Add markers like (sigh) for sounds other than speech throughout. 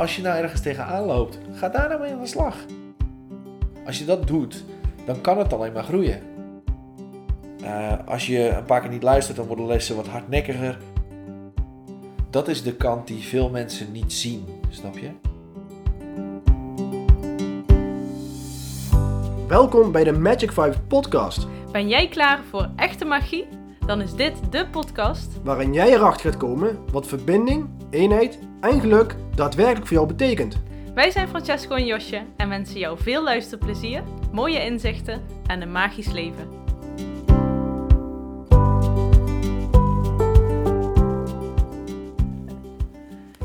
als je nou ergens tegenaan loopt, ga daar nou mee aan de slag. Als je dat doet, dan kan het alleen maar groeien. Eh, als je een paar keer niet luistert, dan worden lessen wat hardnekkiger. Dat is de kant die veel mensen niet zien, snap je? Welkom bij de Magic 5 podcast, Ben jij klaar voor echte magie? Dan is dit de podcast waarin jij erachter gaat komen wat verbinding, eenheid en geluk daadwerkelijk voor jou betekent. Wij zijn Francesco en Josje en wensen jou veel luisterplezier, mooie inzichten en een magisch leven.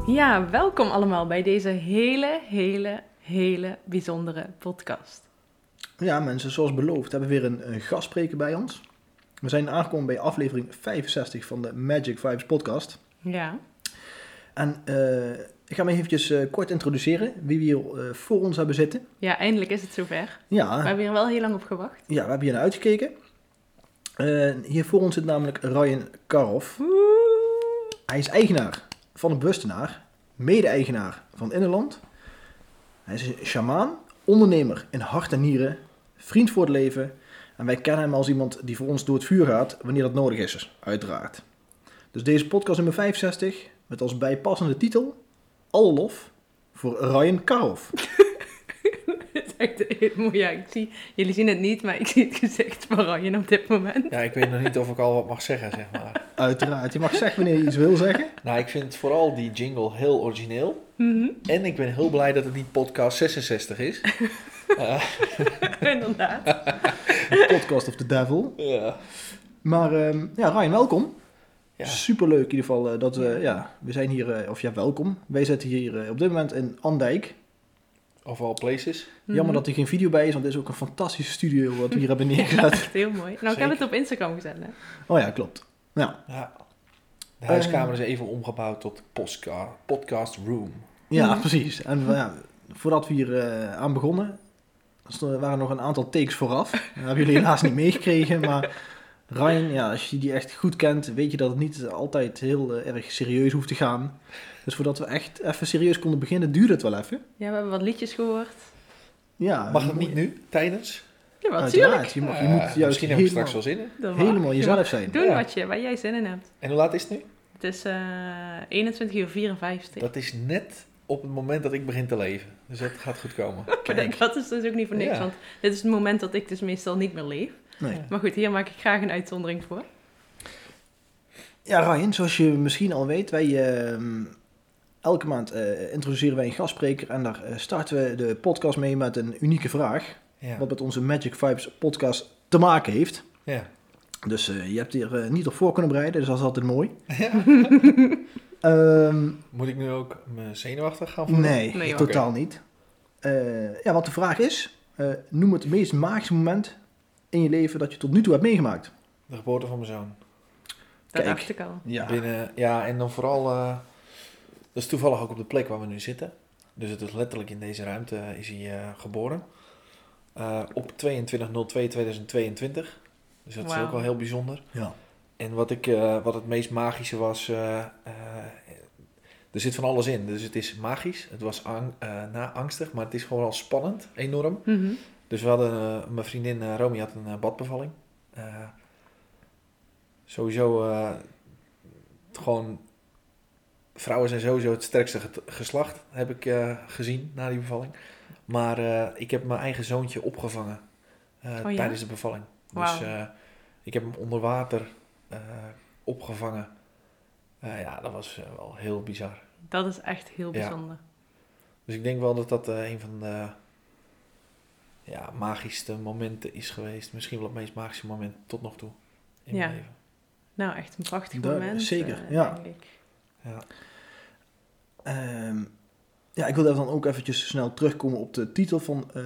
Ja, welkom allemaal bij deze hele, hele, hele bijzondere podcast. Ja, mensen, zoals beloofd hebben we weer een, een gastspreker bij ons. We zijn aangekomen bij aflevering 65 van de Magic 5 podcast. Ja, En eh, ik ga me eventjes eh, kort introduceren wie we hier eh, voor ons hebben zitten. ja eindelijk is het zover. Ja, We hebben hier wel heel lang op gewacht. ja we hebben hier naar uitgekeken. Hier voor ons zit namelijk Ryan Karoff. Hij is eigenaar van een bewustenaar, mede-eigenaar van Innerland. Hij is een shamaan, ondernemer in hart en nieren, vriend voor het leven. En wij kennen hem als iemand die voor ons door het vuur gaat wanneer dat nodig is, uiteraard. Dus deze podcast nummer 65 met als bijpassende titel Alle lof voor Ryan Karoff. Het (laughs) is echt heel mooi. Ja, ik zie, jullie zien het niet, maar ik zie het gezicht van Ryan op dit moment. Ja, ik weet nog niet of ik al wat mag zeggen, zeg maar. Uiteraard, je mag zeggen wanneer je iets wil zeggen. (laughs) Nou, ik vind vooral die jingle heel origineel. Mhm, En ik ben heel blij dat het niet podcast 66 is. Eh, (laughs) Inderdaad. Podcast of the Devil. ja. Maar ehm, ja, Ryan, welkom. Ja. Superleuk in ieder geval eh, dat we, ja, we zijn hier, eh, of ja, welkom. Wij zitten hier eh, op dit moment in Andijk. Of all places. Jammer dat er geen video bij is, want dit is ook een fantastische studio wat we hier hebben (laughs) neergezet. Echt heel mooi. Nou, ik heb het op Instagram gezet, hè. Oh ja, klopt. Ja, Ja. De huiskamer is even omgebouwd tot postka- podcast room. ja Mhm. precies. En ja, voordat we hier aan begonnen, er waren nog een aantal takes vooraf. Dat hebben jullie helaas niet meegekregen, maar Ryan, ja, als je die echt goed kent, weet je dat het niet altijd heel eh, erg serieus hoeft te gaan. Dus voordat we echt even serieus konden beginnen, duurde het wel even. Ja, we hebben wat liedjes gehoord. Ja, Mag het niet nu, tijdens? Ja, wat tuurlijk. Uiteraard, je, mag, je Eh, moet juist misschien heb ik helemaal, straks wel zin in. Helemaal Je jezelf zijn. Doen Ja. wat je, waar jij zin in hebt. En hoe laat is het nu? Het is eh 21 uur 54. Dat is net op het moment dat ik begin te leven. Dus dat gaat goed komen. (laughs) Kijk. Dat is dus ook niet voor niks, Ja. want dit is het moment dat ik dus meestal niet meer leef. Nee. Maar goed, hier maak ik graag een uitzondering voor. Ja, Ryan, zoals je misschien al weet, wij ehm, elke maand eh, introduceren wij een gastspreker en daar eh, starten we de podcast mee met een unieke vraag, Ja. wat met onze Magic Vibes podcast te maken heeft. ja. Dus eh, je hebt hier niet op voor kunnen bereiden, dus dat is altijd mooi. Ja. (laughs) (laughs) Ehm, Moet ik nu ook me zenuwachtig gaan voelen? nee, Nee, totaal niet. Eh, ja, wat de vraag is, eh, noem het meest magische moment in je leven dat je tot nu toe hebt meegemaakt. De geboorte van mijn zoon. Dat Kijk. dacht ik al. Ja, Binnen, ja, en dan vooral... eh, dat is toevallig ook op de plek waar we nu zitten. Dus het is letterlijk in deze ruimte is hij eh, geboren. Eh, op 22.02.2022. Dus dat is ook wel heel bijzonder. ja. En wat, ik, eh, wat het meest magische was, eh, eh, er zit van alles in. Dus het is magisch, het was ang, na angstig, maar het is gewoon wel spannend, enorm. Mhm. Dus we hadden, mijn vriendin Romy had een badbevalling. Sowieso, gewoon, vrouwen zijn sowieso het sterkste geslacht, heb ik gezien na die bevalling. Maar ik heb mijn eigen zoontje opgevangen Oh ja? tijdens de bevalling. Dus ik heb hem onder water opgevangen. Eh, ja, dat was eh, wel heel bizar. Dat is echt heel Ja. bijzonder. Dus ik denk wel dat dat eh, een van de ja, magischste momenten is geweest. Misschien wel het meest magische moment tot nog toe in Ja. mijn leven. Nou, echt een prachtig moment. zeker, eh, ja. denk ik. Ja. Ehm, ja, ik wil dan ook eventjes snel terugkomen op de titel van eh,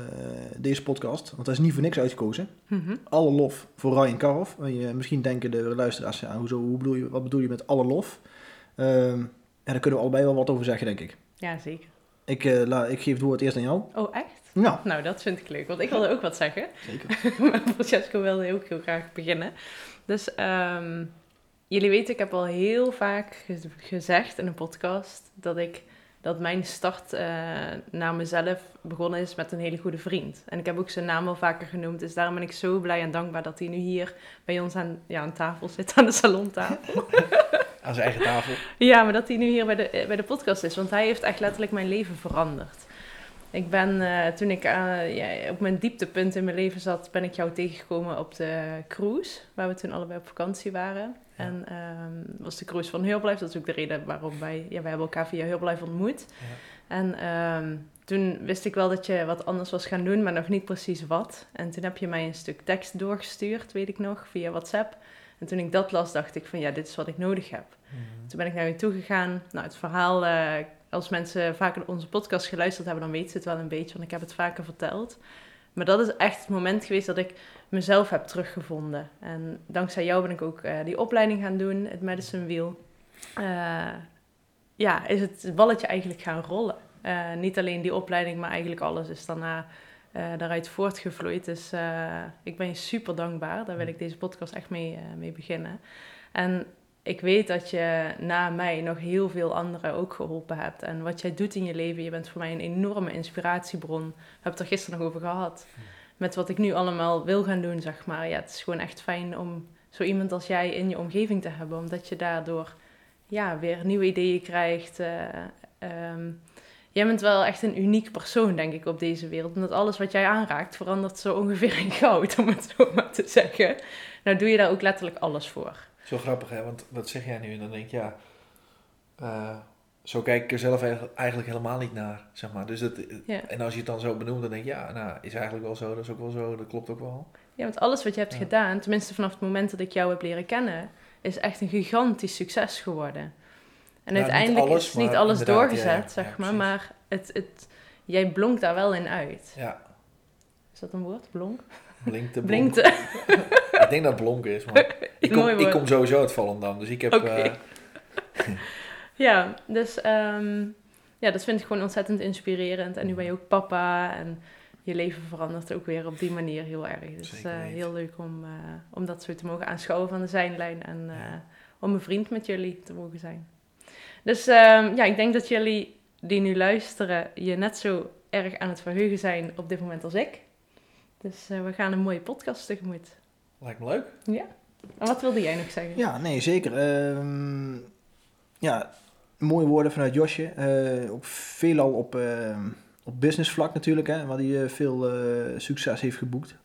deze podcast. Want dat is niet voor niks uitgekozen. Mhm. Alle lof voor Ryan Karoff. En je, misschien denken de luisteraars, ja, hoezo, hoe bedoel je, wat bedoel je met alle lof? Ehm, ja, daar kunnen we allebei wel wat over zeggen, denk ik. Ja, zeker. Ik, eh, la, ik geef het woord eerst aan jou. Oh, echt? Ja, Nou, dat vind ik leuk, want ik wilde ook wat zeggen. zeker. (laughs) maar Francesco wilde ook heel graag beginnen. Dus ehm, jullie weten, ik heb al heel vaak ge- gezegd in een podcast dat ik dat mijn start eh, naar mezelf begonnen is met een hele goede vriend. En ik heb ook zijn naam al vaker genoemd, dus daarom ben ik zo blij en dankbaar dat hij nu hier bij ons aan, ja, aan tafel zit, aan de salontafel. (laughs) Aan zijn eigen tafel. Ja, maar dat hij nu hier bij de, bij de podcast is. Want hij heeft echt letterlijk mijn leven veranderd. Ik ben, eh, toen ik eh, ja, op mijn dieptepunt in mijn leven zat, ben ik jou tegengekomen op de cruise. Waar we toen allebei op vakantie waren. En ehm was de cruise van Herbalife. Dat is ook de reden waarom wij, ja, wij hebben elkaar via Herbalife ontmoet. Ja. En ehm, toen wist ik wel dat je wat anders was gaan doen, maar nog niet precies wat. En toen heb je mij een stuk tekst doorgestuurd, weet ik nog, via WhatsApp. En toen ik dat las, dacht ik van ja, dit is wat ik nodig heb. Mhm. Toen ben ik naar je toe gegaan. Nou, het verhaal, eh, als mensen vaker onze podcast geluisterd hebben, dan weten ze het wel een beetje, want ik heb het vaker verteld. Maar dat is echt het moment geweest dat ik mezelf heb teruggevonden. En dankzij jou ben ik ook eh, die opleiding gaan doen, het Medicine Wheel. Eh, ja, is het balletje eigenlijk gaan rollen. Eh, niet alleen die opleiding, maar eigenlijk alles is daarna daaruit voortgevloeid. Dus ik ben je super dankbaar. Daar wil ik deze podcast echt mee, mee beginnen. En ik weet dat je na mij nog heel veel anderen ook geholpen hebt. En wat jij doet in je leven, je bent voor mij een enorme inspiratiebron. We hebben het er gisteren nog over gehad. Met wat ik nu allemaal wil gaan doen, zeg maar. Ja, het is gewoon echt fijn om zo iemand als jij in je omgeving te hebben. Omdat je daardoor ja, weer nieuwe ideeën krijgt. eh, ehm, jij bent wel echt een uniek persoon, denk ik, op deze wereld. Omdat alles wat jij aanraakt verandert zo ongeveer in goud, om het zo maar te zeggen. Nou doe je daar ook letterlijk alles voor. Zo grappig, hè? Want wat zeg jij nu? En dan denk ik, ja... eh, zo kijk ik er zelf eigenlijk- helemaal niet naar, zeg maar. Dus dat, Ja. En als je het dan zo benoemt, dan denk je, ja, nou, is eigenlijk wel zo, dat is ook wel zo, dat klopt ook wel. Ja, want alles wat je hebt Ja. gedaan, tenminste vanaf het moment dat ik jou heb leren kennen, is echt een gigantisch succes geworden. En Nou, niet uiteindelijk alles, is niet alles doorgezet, ja, zeg maar, maar het, het, jij blonkt daar wel in uit. Ja, Is dat een woord? Blonk? blinkte, blonk. Blinkte. Ik denk dat het blonken is, maar (laughs) ik kom, ik kom sowieso uit Volendam, dus ik heb... Oké. eh, (laughs) Ja, dus ehm, ja, dat vind ik gewoon ontzettend inspirerend. En nu ben je ook papa en je leven verandert ook weer op die manier heel erg. Dus eh, heel leuk om, eh, om dat zo te mogen aanschouwen van de zijlijn en eh, Ja. om een vriend met jullie te mogen zijn. Dus ehm, ja, ik denk dat jullie die nu luisteren je net zo erg aan het verheugen zijn op dit moment als ik. Dus eh, we gaan een mooie podcast tegemoet. lijkt me leuk. Ja. En wat wilde jij nog zeggen? Ja, nee, zeker. Ehm, ja, mooie woorden vanuit Josje. Eh, ook veelal op, ehm, op business vlak natuurlijk, hè, waar hij eh, veel succes heeft geboekt.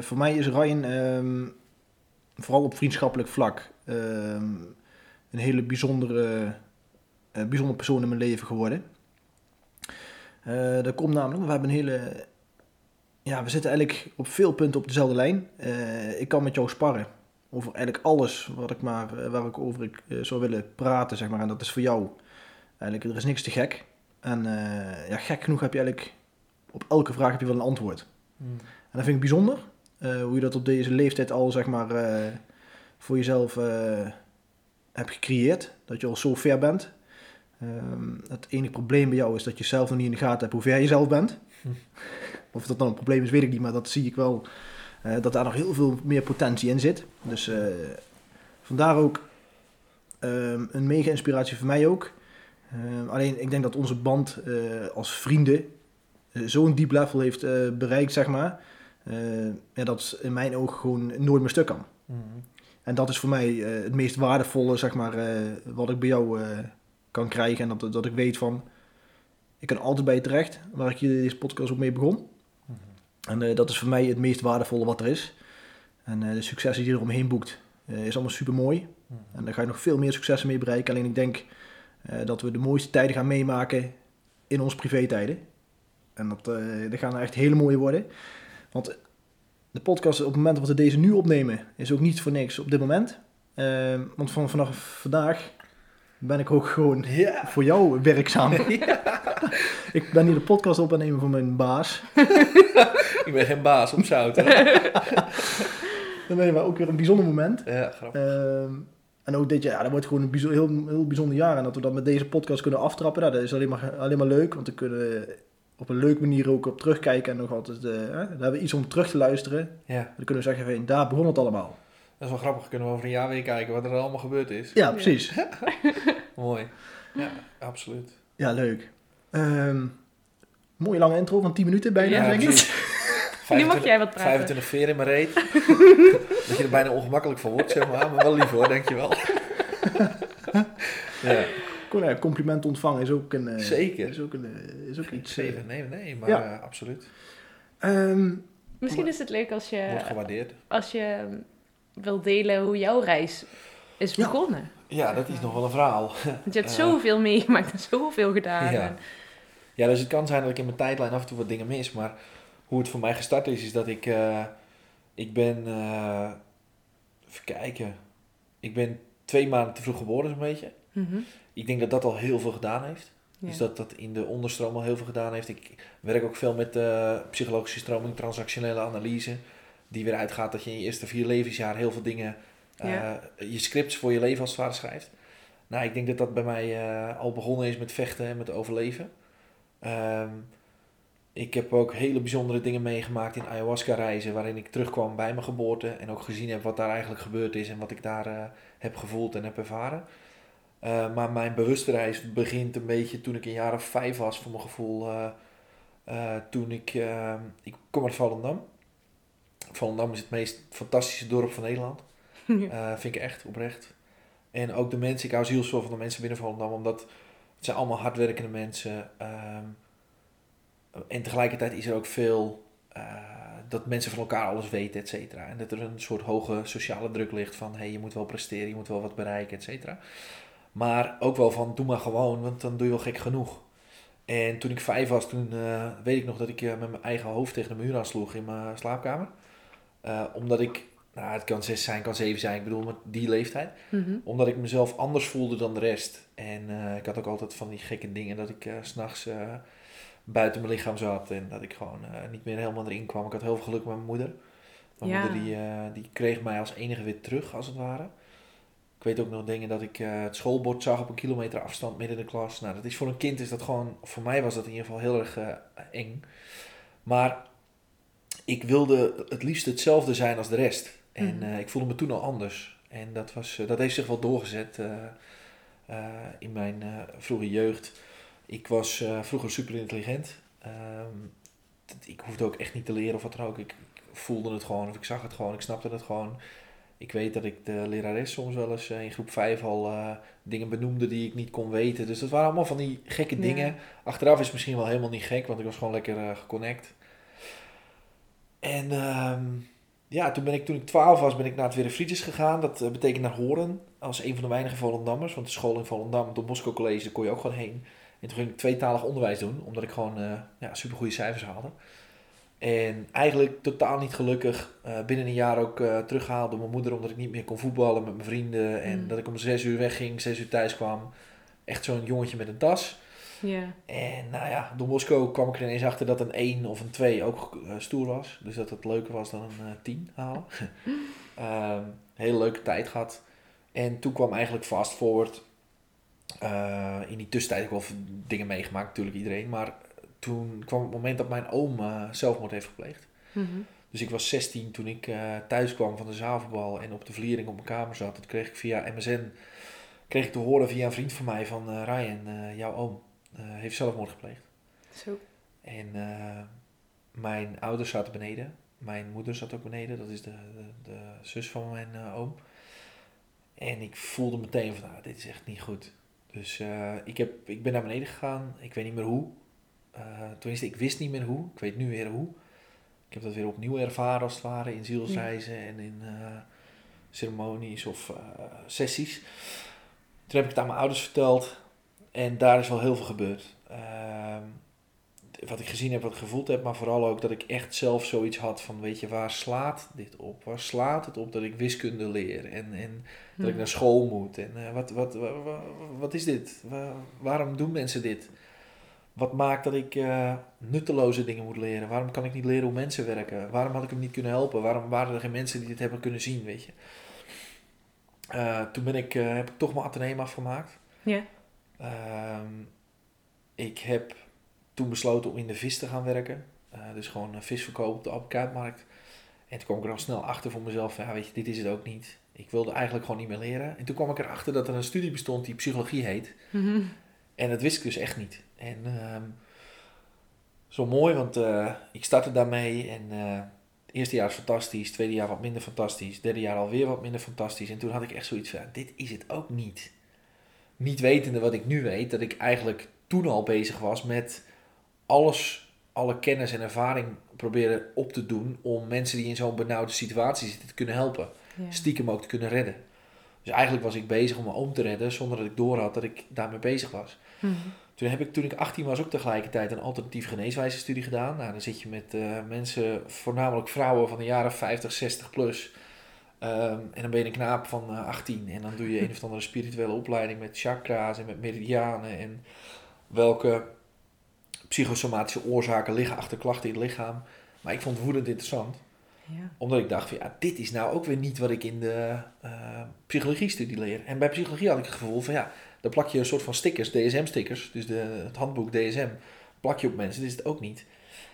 Voor mij is Ryan ehm, vooral op vriendschappelijk vlak ehm, een hele bijzondere, bijzondere persoon in mijn leven geworden. Dat komt namelijk, we hebben een hele... Ja, we zitten eigenlijk op veel punten op dezelfde lijn. Ik kan met jou sparren over eigenlijk alles wat ik maar, waar ik over ik, zou willen praten, zeg maar. En dat is voor jou. Eigenlijk, er is niks te gek. En eh, ja, gek genoeg heb je eigenlijk op elke vraag heb je wel een antwoord. Hmm. En dat vind ik bijzonder. eh, hoe je dat op deze leeftijd al, zeg maar, eh, voor jezelf hebt gecreëerd. Dat je al zo ver bent. Ehm, het enige probleem bij jou is dat je zelf nog niet in de gaten hebt hoe ver je zelf bent. Hm. Of dat dan een probleem is, weet ik niet. Maar dat zie ik wel. dat daar nog heel veel meer potentie in zit. Dus vandaar ook ehm, een mega inspiratie voor mij ook. Ehm, alleen ik denk dat onze band eh, als vrienden eh, zo'n diep level heeft eh, bereikt, zeg maar. ja, dat in mijn ogen gewoon nooit meer stuk kan. Mhm. En dat is voor mij het meest waardevolle, zeg maar, wat ik bij jou kan krijgen. En dat, dat ik weet van, ik kan altijd bij je terecht, waar ik hier deze podcast ook mee begon. Mhm. En dat is voor mij het meest waardevolle wat er is. En de successen die je eromheen boekt, is allemaal super mooi. Mhm. En daar ga je nog veel meer successen mee bereiken. Alleen ik denk dat we de mooiste tijden gaan meemaken in onze privé-tijden. En dat, eh dat gaan er echt hele mooie worden. Want de podcast op het moment dat we deze nu opnemen, is ook niet voor niks op dit moment. Eh, want van, vanaf vandaag ben ik ook gewoon voor jou werkzaam. (laughs) (laughs) ik ben hier de podcast op aan nemen voor mijn baas. (laughs) Ik ben geen baas op zout. Dan ben je ook weer een bijzonder moment. ja, grappig. Ehm, en ook dit jaar, ja, dat wordt gewoon een bijzo- heel, heel bijzonder jaar. En dat we dat met deze podcast kunnen aftrappen, nou, dat is alleen maar, alleen maar leuk. Want we kunnen op een leuke manier ook op terugkijken. En nog altijd, eh, hè, dan hebben we iets om terug te luisteren. Ja, Dan kunnen we zeggen, van, daar begon het allemaal. dat is wel grappig. Kunnen we over een jaar weer kijken wat er allemaal gebeurd is. Ja, precies. (laughs) Mooi. Ja, absoluut. Ja, leuk. Ehm, mooie lange intro van 10 minuten bijna, Ja, denk ik. (laughs) Nu mag jij wat praten. 25 veer in mijn reet. (laughs) dat je er bijna ongemakkelijk van wordt, zeg maar. Maar wel lief hoor, dankjewel. ja, Kon, ja, compliment ontvangen is ook een... eh, Zeker. Is ook, een, eh, is ook iets... eh, zeven. Nee, nee, maar Ja. eh, absoluut. ehm, Misschien is het leuk als je, Wordt gewaardeerd. als je wil delen hoe jouw reis is begonnen. Ja, dat is nog wel een verhaal. Want je hebt zoveel meegemaakt en zoveel gedaan. Ja. En- Ja, dus het kan zijn dat ik in mijn tijdlijn af en toe wat dingen mis. Maar hoe het voor mij gestart is, is dat ik... eh, ik ben... eh, even kijken. Ik ben twee maanden te vroeg geboren, zo'n beetje. Mhm. Ik denk dat dat al heel veel gedaan heeft. Ja. Dus dat dat in de onderstroom al heel veel gedaan heeft. Ik werk ook veel met eh, psychologische stroming, transactionele analyse. Die weer uitgaat dat je in je eerste vier levensjaar heel veel dingen, eh, Ja. je scripts voor je leven als het ware schrijft. Nou, ik denk dat dat bij mij al begonnen is met vechten en met overleven. Ehm, ik heb ook hele bijzondere dingen meegemaakt in ayahuasca reizen, waarin ik terugkwam bij mijn geboorte en ook gezien heb wat daar eigenlijk gebeurd is en wat ik daar eh, heb gevoeld en heb ervaren. Uh, maar mijn bewuste reis begint een beetje toen ik een jaar of vijf was, voor mijn gevoel. Uh, uh, toen ik, ik kom uit Volendam. Volendam is het meest fantastische dorp van Nederland. (laughs) Vind ik echt, oprecht. En ook de mensen, ik hou zielsveel van de mensen binnen Volendam, omdat het zijn allemaal hardwerkende mensen. Um, en tegelijkertijd is er ook veel uh, dat mensen van elkaar alles weten, et cetera. En dat er een soort hoge sociale druk ligt van, hé, hey, je moet wel presteren, je moet wel wat bereiken, et cetera. Maar ook wel van, doe maar gewoon, want dan doe je wel gek genoeg. En toen ik vijf was, toen uh, weet ik nog dat ik uh, met mijn eigen hoofd tegen de muur aansloeg in mijn slaapkamer. Omdat ik, nou het kan zes zijn, kan zeven zijn, ik bedoel met die leeftijd. Mm-hmm. Omdat ik mezelf anders voelde dan de rest. En ik had ook altijd van die gekke dingen dat ik uh, s'nachts buiten mijn lichaam zat. En dat ik gewoon niet meer helemaal erin kwam. Ik had heel veel geluk met mijn moeder. Mijn ja. moeder die, die kreeg mij als enige weer terug, als het ware. Ik weet ook nog dingen dat ik uh, het schoolbord zag op een kilometer afstand midden in de klas. Nou, dat is voor een kind is dat gewoon, voor mij was dat in ieder geval heel erg eng. Maar ik wilde het liefst hetzelfde zijn als de rest. En uh, ik voelde me toen al anders. En dat, was, dat heeft zich wel doorgezet in mijn vroege jeugd. Ik was vroeger super intelligent. Um, ik hoefde ook echt niet te leren of wat dan ook. Ik, ik voelde het gewoon, of ik zag het gewoon, ik snapte het gewoon. Ik weet dat ik de lerares soms wel eens in groep 5 al uh, dingen benoemde die ik niet kon weten. Dus dat waren allemaal van die gekke dingen. Ja. Achteraf is het misschien wel helemaal niet gek, want ik was gewoon lekker uh, geconnect. En um, ja, toen ben ik, toen ik 12 was, ben ik naar het Werenfriedjes gegaan. Dat uh, betekent naar Horen, als een van de weinige Volendammers. Want de school in Volendam, Don Bosco College, daar kon je ook gewoon heen. En toen ging ik tweetalig onderwijs doen, omdat ik gewoon ja, super goede cijfers haalde. En eigenlijk totaal niet gelukkig. Uh, binnen een jaar ook uh, teruggehaald door mijn moeder, omdat ik niet meer kon voetballen met mijn vrienden. En mm. dat ik om zes uur wegging, zes uur thuis kwam. Echt zo'n jongetje met een tas. Yeah. En nou ja, Don Bosco kwam ik er ineens achter dat een 1 of een 2 ook uh, stoer was. Dus dat het leuker was dan een 10 halen. um, (laughs) hele leuke tijd gehad. En toen kwam eigenlijk fast forward. Uh, in die tussentijd heb ik wel dingen meegemaakt, natuurlijk iedereen. Maar toen kwam het moment dat mijn oom uh, zelfmoord heeft gepleegd. Mm-hmm. Dus ik was 16 toen ik uh, thuis kwam van de zaalvoetbal en op de vliering op mijn kamer zat. Dat kreeg ik via MSN, kreeg ik te horen via een vriend van mij van uh, Ryan, jouw oom heeft zelfmoord gepleegd. Zo. En mijn ouders zaten beneden, mijn moeder zat ook beneden, dat is de, de, de zus van mijn oom. En ik voelde meteen van, nou, dit is echt niet goed. Dus ik, heb, ik ben naar beneden gegaan, ik weet niet meer hoe. Uh, tenminste, ik wist niet meer hoe. Ik weet nu weer hoe. Ik heb dat weer opnieuw ervaren als het ware in zielsreizen en in uh, ceremonies of sessies. Toen heb ik het aan mijn ouders verteld en daar is wel heel veel gebeurd. Ehm, wat ik gezien heb, wat ik gevoeld heb, maar vooral ook dat ik echt zelf zoiets had van, weet je, waar slaat dit op? Waar slaat het op dat ik wiskunde leer en, en dat ik naar school moet? En wat, wat, wat, wat, wat is dit? Waar, waarom doen mensen dit? Wat maakt dat ik uh, nutteloze dingen moet leren? Waarom kan ik niet leren hoe mensen werken? Waarom had ik hem niet kunnen helpen? Waarom waren er geen mensen die dit hebben kunnen zien, weet je? Uh, toen ben ik, heb ik toch mijn ateneum afgemaakt. Ja. Yeah. ik heb toen besloten om in de vis te gaan werken. dus gewoon vis verkopen op de Appelkuitmarkt. En toen kwam ik er al snel achter voor mezelf. Ja, weet je, dit is het ook niet. Ik wilde eigenlijk gewoon niet meer leren. En toen kwam ik erachter dat er een studie bestond die psychologie heet. Mm-hmm. En dat wist ik dus echt niet. En ehm, zo mooi, want eh, ik startte daarmee en eh, het eerste jaar is fantastisch, het tweede jaar wat minder fantastisch, het derde jaar alweer wat minder fantastisch. En toen had ik echt zoiets van, dit is het ook niet. Niet wetende wat ik nu weet, dat ik eigenlijk toen al bezig was met alles, alle kennis en ervaring proberen op te doen om mensen die in zo'n benauwde situatie zitten te kunnen helpen. Ja. Stiekem ook te kunnen redden. Dus eigenlijk was ik bezig om mijn oom te redden zonder dat ik door had dat ik daarmee bezig was. Mhm. Toen heb ik, toen ik 18 was, ook tegelijkertijd een alternatief geneeswijzestudie gedaan. Nou, dan zit je met eh, mensen, voornamelijk vrouwen van de jaren 50, 60 plus. Ehm, en dan ben je een knaap van eh, 18 en dan doe je een of andere spirituele opleiding met chakra's en met meridianen en welke psychosomatische oorzaken liggen achter klachten in het lichaam. Maar ik vond het woedend interessant, Ja. omdat ik dacht van ja, dit is nou ook weer niet wat ik in de eh psychologie-studie leer. En bij psychologie had ik het gevoel van ja, dan plak je een soort van stickers, DSM-stickers, dus de, het handboek DSM, plak je op mensen. Dit is het ook niet.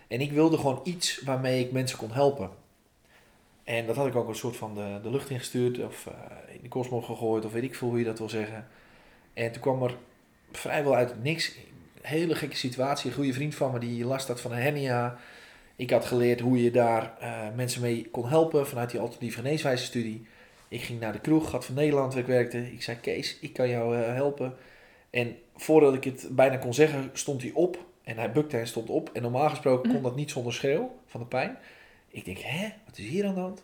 En ik wilde gewoon iets waarmee ik mensen kon helpen. En dat had ik ook een soort van de, de lucht ingestuurd of eh, in de kosmos gegooid of weet ik veel hoe je dat wil zeggen. En toen kwam er vrijwel uit het niks, hele gekke situatie. Een goede vriend van me die last had van een hernia. Ik had geleerd hoe je daar eh, mensen mee kon helpen vanuit die alternatieve geneeswijzestudie. Ik ging naar de kroeg, Gat van Nederland, waar ik werkte. Ik zei, Kees, ik kan jou eh, helpen. En voordat ik het bijna kon zeggen, stond hij op. En hij bukte en stond op. En normaal gesproken kon Mhm. dat niet zonder schreeuw van de pijn. Ik denk, hè, wat is hier aan de hand?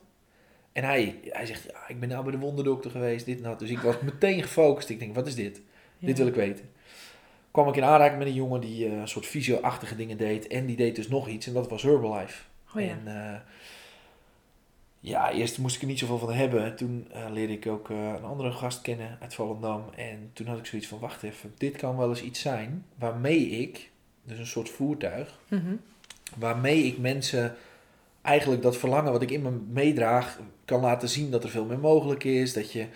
En hij, hij zegt, ja, ik ben nou bij de wonderdokter geweest, dit en dat. Dus ik was meteen gefocust. Ik denk, wat is dit? Ja. Dit wil ik weten. Kwam ik in aanraking met een jongen die eh, een soort fysio-achtige dingen deed. En die deed dus nog iets. En dat was Herbalife. Oh ja. En eh, ja, eerst moest ik er niet zoveel van hebben. Toen eh, leerde ik ook een andere gast kennen uit Volendam. En toen had ik zoiets van, wacht even. Dit kan wel eens iets zijn waarmee ik, dus een soort voertuig, Mhm. waarmee ik mensen eigenlijk dat verlangen wat ik in me meedraag kan laten zien dat er veel meer mogelijk is, dat je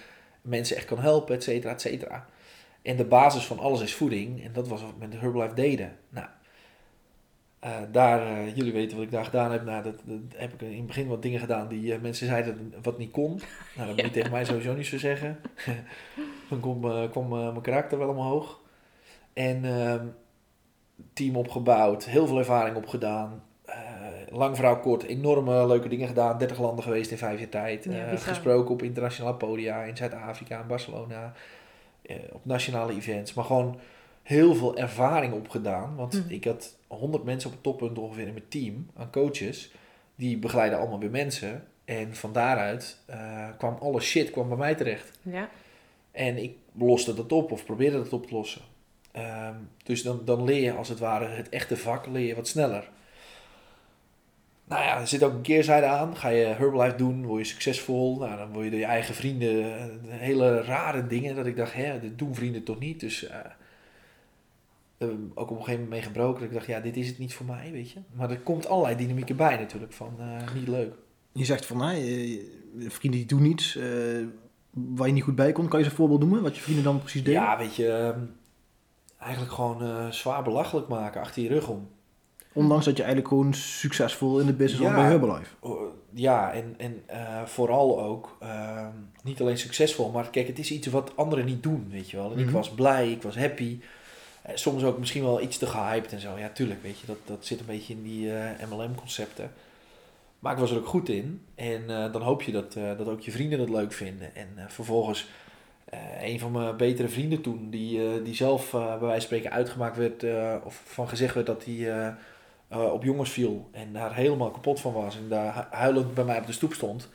mensen echt kan helpen, et cetera, et cetera. En de basis van alles is voeding en dat was wat we met Herbalife deden. Nou, eh, daar, eh, jullie weten wat ik daar gedaan heb. Nou, dat, dat heb ik in het begin wat dingen gedaan die eh, mensen zeiden wat niet kon. Nou, dat moet je (laughs) tegen mij sowieso niet zo zeggen. (laughs) Dan kwam, kwam mijn karakter wel omhoog. En ehm, team opgebouwd, heel veel ervaring opgedaan. Lang verhaal kort, enorme leuke dingen gedaan. 30 landen geweest in vijf jaar tijd. Ja, gesproken op internationale podia in Zuid-Afrika, in Barcelona. Eh, op nationale events. Maar gewoon heel veel ervaring opgedaan. Want Mhm. ik had 100 mensen op het toppunt ongeveer in mijn team aan coaches. Die begeleiden allemaal weer mensen. En van daaruit eh, kwam alle shit kwam bij mij terecht. Ja. En ik loste dat op of probeerde dat op te lossen. Ehm, dus dan, dan leer je als het ware het echte vak leer je wat sneller. Nou ja, er zit ook een keerzijde aan. Ga je Herbalife doen, word je succesvol. Nou, dan word je door je eigen vrienden eh, hele rare dingen. Dat ik dacht, hè, dit doen vrienden toch niet. Dus eh, ook op een gegeven moment mee gebroken. Dat ik dacht, ja, dit is het niet voor mij, weet je. Maar er komt allerlei dynamieken bij natuurlijk van eh, niet leuk. Je zegt van, nou, vrienden die doen iets eh, waar je niet goed bij komt. Kan je eens een voorbeeld noemen wat je vrienden dan precies deden? Ja, weet je, ehm, eigenlijk gewoon zwaar belachelijk maken achter je rug om. Ondanks dat je eigenlijk gewoon succesvol in de business was Ja. bij Herbalife. Oh, Ja, en, en eh, vooral ook ehm, niet alleen succesvol, maar kijk, het is iets wat anderen niet doen, weet je wel. En ik Mhm. was blij, ik was happy. Eh, soms ook misschien wel iets te gehyped en zo. Ja, tuurlijk, weet je, dat, dat zit een beetje in die eh, MLM-concepten. Maar ik was er ook goed in. En dan hoop je dat, dat ook je vrienden dat leuk vinden. En vervolgens, een van mijn betere vrienden toen, die, die zelf bij wijze van spreken uitgemaakt werd, of van gezegd werd dat hij eh, op jongens viel. En daar helemaal kapot van was. En daar hu- huilend bij mij op de stoep stond.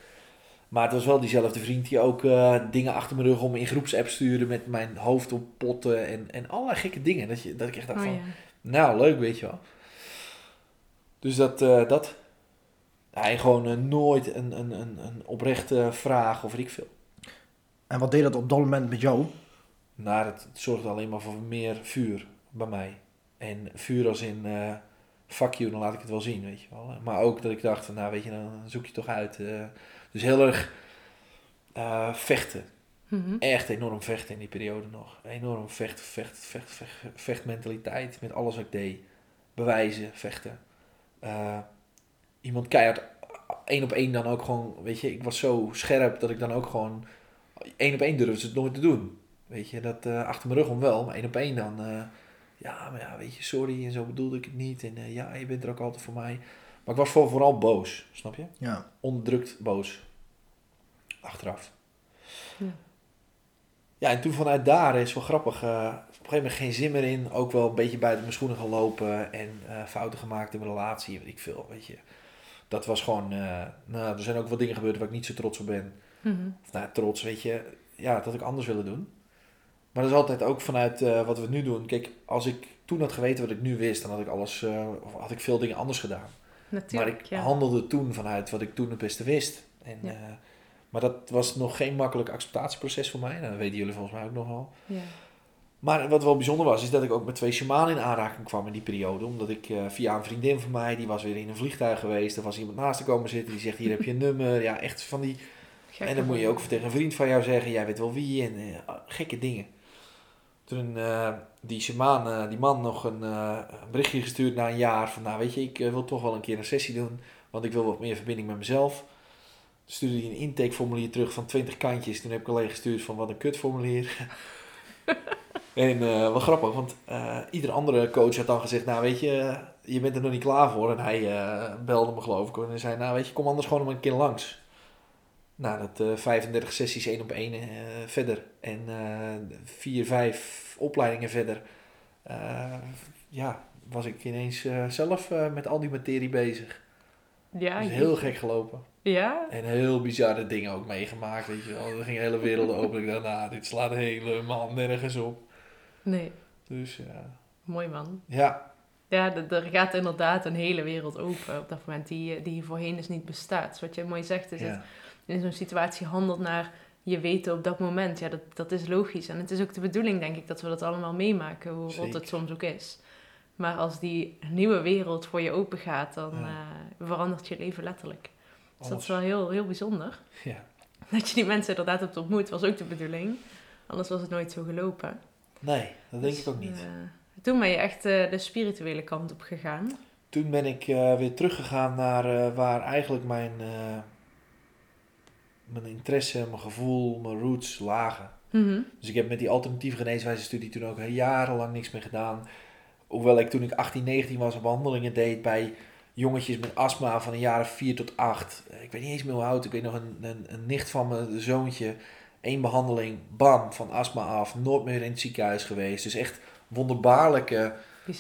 Maar het was wel diezelfde vriend die ook eh, dingen achter mijn rug om in groepsapp stuurde met mijn hoofd op potten en, en allerlei gekke dingen. Dat, je, dat ik echt dacht Oh van, ja. nou, leuk, weet je wel. Dus dat, eh, dat. Hij gewoon nooit een, een, een, een oprechte vraag of ik veel. En wat deed dat op dat moment met jou? Nou, het, het zorgde alleen maar voor meer vuur bij mij. En vuur als in, eh fuck you, dan laat ik het wel zien, weet je wel. Maar ook dat ik dacht nou weet je, dan zoek je toch uit. eh. dus heel erg eh, vechten. Mhm. Echt enorm vechten in die periode nog. Enorm vecht, vecht, vecht, vecht, vechtmentaliteit met alles wat ik deed. Bewijzen, vechten. Eh, iemand keihard, één op één dan ook gewoon, weet je, ik was zo scherp dat ik dan ook gewoon, één op één durfde ze het nooit te doen. Weet je, dat achter mijn rug om wel, maar één op één dan. Ja, maar ja, weet je, sorry en zo bedoelde ik het niet. En eh, ja, je bent er ook altijd voor mij. Maar ik was voor, vooral boos, snap je? Ja. onderdrukt boos. Achteraf. Ja. Ja, en toen vanuit daar is wel grappig. eh, op een gegeven moment geen zin meer in. Ook wel een beetje buiten mijn schoenen gaan lopen. En eh, fouten gemaakt in mijn relatie. Weet ik veel, weet je. Dat was gewoon... eh, nou, er zijn ook wat dingen gebeurd waar ik niet zo trots op ben. Mhm. Of nou, trots, weet je. Ja, dat had ik anders willen doen. Maar dat is altijd ook vanuit eh, wat we nu doen. Kijk, als ik toen had geweten wat ik nu wist... dan had ik alles... of had ik veel dingen anders gedaan. Natuurlijk, Maar ik ja. handelde toen vanuit wat ik toen het beste wist. En, Ja. eh, maar dat was nog geen makkelijk acceptatieproces voor mij. Nou, dat weten jullie volgens mij ook nog wel. ja. Maar wat wel bijzonder was, is dat ik ook met twee shamanen in aanraking kwam in die periode. Omdat ik via een vriendin van mij, die was weer in een vliegtuig geweest. Er was iemand naast te komen zitten, die zegt hier heb je een nummer. Ja, echt van die... En dan moet je ook tegen een vriend van jou zeggen, jij weet wel wie. En gekke dingen. Toen eh, die shamaan, eh, die man nog een, eh, een berichtje gestuurd na een jaar. Van nou weet je, ik wil toch wel een keer een sessie doen. Want ik wil wat meer verbinding met mezelf. Toen stuurde hij een intakeformulier terug van 20 kantjes. Toen heb ik alleen gestuurd van wat een kutformulier. (laughs) en wat grappig, want iedere andere coach had dan gezegd, nou weet je, je bent er nog niet klaar voor. En hij belde me geloof ik. En zei, nou weet je, kom anders gewoon een keer langs. Nou, dat eh 35 sessies één op één eh, verder. En eh vier, vijf opleidingen verder. Eh, ja, was ik ineens eh, zelf eh, met al die materie bezig. Ja, Dus je- heel gek gelopen. Ja? En heel bizarre dingen ook meegemaakt, weet je wel. Er ging hele werelden (laughs) open. Ik dacht, nou, dit slaat helemaal nergens op. Nee. Dus ja. Mooi man. Ja, Ja, er gaat inderdaad een hele wereld open op dat moment die, die voorheen dus niet bestaat. Dus wat jij mooi zegt is, ja. In zo'n situatie handelt naar je weten op dat moment. Ja, dat, dat is logisch. En het is ook de bedoeling, denk ik, dat we dat allemaal meemaken, hoe rot het soms ook is. Maar als die nieuwe wereld voor je open gaat, dan Ja. eh, verandert je leven letterlijk. Dus dat is wel heel, heel bijzonder. Ja. Dat je die mensen inderdaad hebt ontmoet, was ook de bedoeling. Anders was het nooit zo gelopen. Nee, dat denk Dus, ik ook niet. eh, toen ben je echt eh, de spirituele kant op gegaan. Toen ben ik weer teruggegaan naar waar eigenlijk mijn, mijn interesse, mijn gevoel, mijn roots lagen. Mhm. Dus ik heb met die alternatieve geneeswijze-studie toen ook jarenlang niks meer gedaan. Hoewel ik toen ik 18, 19 was, behandelingen deed bij jongetjes met astma van een jaar of 4 tot 8. Ik weet niet eens meer hoe oud. Ik weet nog een, een, een nicht van mijn zoontje. Eén behandeling, bam, van astma af. Nooit meer in het ziekenhuis geweest. Dus echt wonderbaarlijke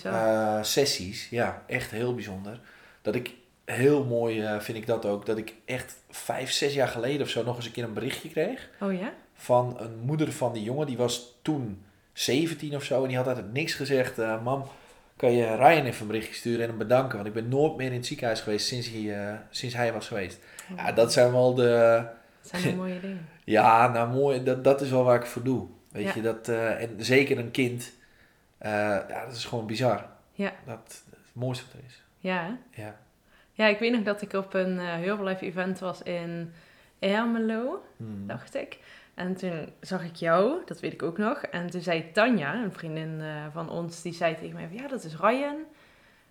eh, sessies. Ja, echt heel bijzonder. Dat ik heel mooi eh, vind ik dat ook. Dat ik echt vijf, zes jaar geleden of zo nog eens een keer een berichtje kreeg oh ja? van een moeder van die jongen. Die was toen 17 of zo. En die had altijd niks gezegd. eh, Mam, kan je Ryan even een berichtje sturen en hem bedanken? Want ik ben nooit meer in het ziekenhuis geweest sinds hij, eh, sinds hij was geweest. Ja, dat zijn wel de... Dat zijn (laughs) mooie dingen. Ja, nou mooi. Dat, dat is wel waar ik voor doe. Weet Ja. je, dat... en zeker een kind. ja, dat is gewoon bizar. Ja. Dat, dat is het mooiste wat er is. Ja, hè? Ja. Ja, ik weet nog dat ik op een eh Herbalife event was in Ermelo, Hmm. dacht ik. En toen zag ik jou, dat weet ik ook nog. En toen zei Tanja, een vriendin eh, van ons, die zei tegen mij ja, dat is Ryan.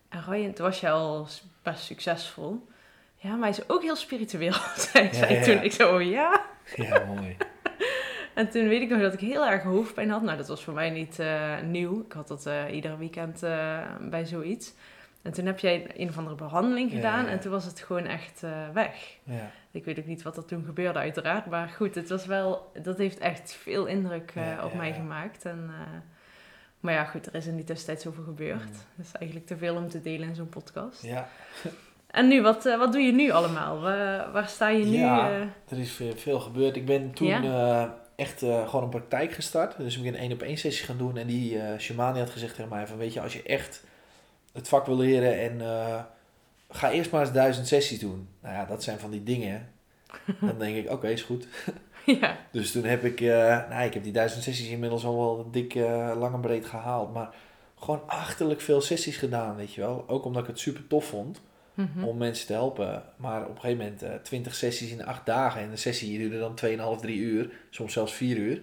En Ryan, toen was je al best succesvol. Ja, maar hij is ook heel spiritueel, (laughs) zei Ja, ja. toen. Ik zo, oh ja? Ja, mooi. (laughs) En toen weet ik nog dat ik heel erg hoofdpijn had. Nou, dat was voor mij niet eh, nieuw. Ik had dat eh iedere weekend bij zoiets. En toen heb jij een of andere behandeling gedaan ja. en toen was het gewoon echt eh, weg. Ja. Ik weet ook niet wat er toen gebeurde, uiteraard. Maar goed, het was wel, dat heeft echt veel indruk eh, op mij gemaakt. En, eh, maar ja, goed, er is in die tussentijd zoveel gebeurd. Mm. Dat is eigenlijk te veel om te delen in zo'n podcast. ja, En nu, wat, wat doe je nu allemaal? Waar, waar sta je nu? Ja. er is veel, gebeurd. Ik ben toen echt gewoon een praktijk gestart. Dus ik ben een één op één sessie gaan doen. En die Shamani had gezegd tegen mij van, weet je, als je echt het vak wil leren en eh, ga eerst maar eens duizend sessies doen. Nou ja, dat zijn van die dingen. (laughs) Dan denk ik, oké, is goed. (laughs) ja, Dus toen heb ik, eh, nou, ik heb die duizend sessies inmiddels al wel dik eh, lang en breed gehaald. Maar gewoon achterlijk veel sessies gedaan, weet je wel. Ook omdat ik het super tof vond Mhm. om mensen te helpen. Maar op een gegeven moment 20 sessies in 8 dagen. En de sessie duurde dan 2,5, 3 uur. Soms zelfs 4 uur.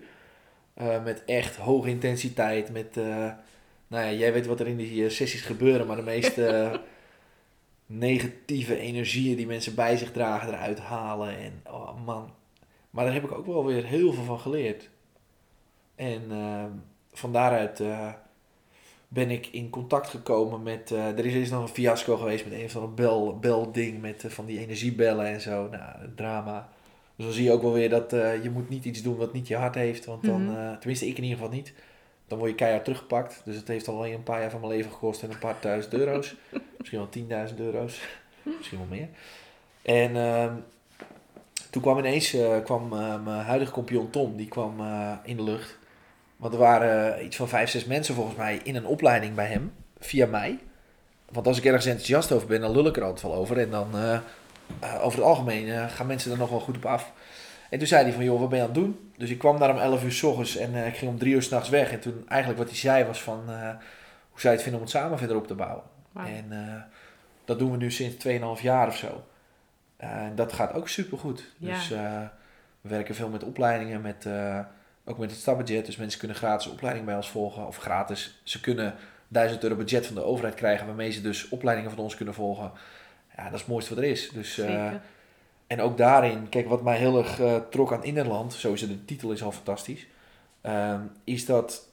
Met echt hoge intensiteit. Met, nou ja, jij weet wat er in die eh, sessies gebeuren. Maar de meeste (laughs) eh, negatieve energieën die mensen bij zich dragen eruit halen. En oh man. Maar daar heb ik ook wel weer heel veel van geleerd. En uh, van daaruit uh, ben ik in contact gekomen met... Uh, er is eerst nog een fiasco geweest met een van een bel, belding met van die energiebellen en zo. Nou, drama. Dus dan zie je ook wel weer dat je moet niet iets doen wat niet je hart heeft. Want dan, Mhm. tenminste ik in ieder geval niet. Dan word je keihard teruggepakt. Dus het heeft al een paar jaar van mijn leven gekost en een paar duizend euro's. (laughs) Misschien wel tienduizend euro's. (laughs) Misschien wel meer. En ehm, toen kwam ineens eh, kwam, eh, mijn huidige compagnon Tom, die kwam eh, in de lucht. Want er waren iets van vijf, zes mensen volgens mij in een opleiding bij hem, via mij. Want als ik ergens enthousiast over ben, dan lul ik er altijd wel over. En dan, over het algemeen, gaan mensen er nog wel goed op af. En toen zei hij van, joh, wat ben je aan het doen? Dus ik kwam daar om 11 uur s ochtends en eh, ik ging om 3 uur s'nachts weg. En toen eigenlijk wat hij zei was van, eh, hoe zou je het vinden om het samen verder op te bouwen? En eh, dat doen we nu sinds 2,5 jaar of zo. En dat gaat ook supergoed. Ja. Dus we werken veel met opleidingen, met, ook met het stapbudget. Dus mensen kunnen gratis opleiding bij ons volgen. Of gratis. Ze kunnen 1000 euro budget van de overheid krijgen, waarmee ze dus opleidingen van ons kunnen volgen. Ja, dat is het mooiste wat er is. Dus, Zeker. En ook daarin, kijk, wat mij heel erg eh, trok aan Innerland, sowieso de titel is al fantastisch, ehm, is dat,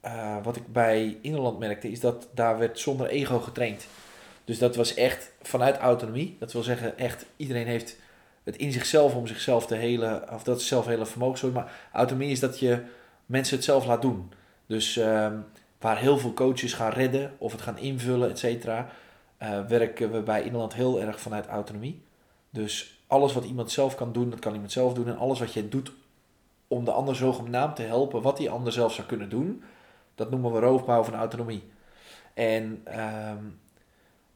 eh, wat ik bij Innerland merkte, is dat daar werd zonder ego getraind. Dus dat was echt vanuit autonomie. Dat wil zeggen, echt iedereen heeft het in zichzelf om zichzelf te helen, of dat is zelf hele vermogen, maar autonomie is dat je mensen het zelf laat doen. Dus ehm, waar heel veel coaches gaan redden of het gaan invullen, et cetera, eh, werken we bij Innerland heel erg vanuit autonomie. Dus alles wat iemand zelf kan doen, dat kan iemand zelf doen. En alles wat je doet om de ander zogenaamd te helpen, wat die ander zelf zou kunnen doen, dat noemen we roofbouw van autonomie. En ehm,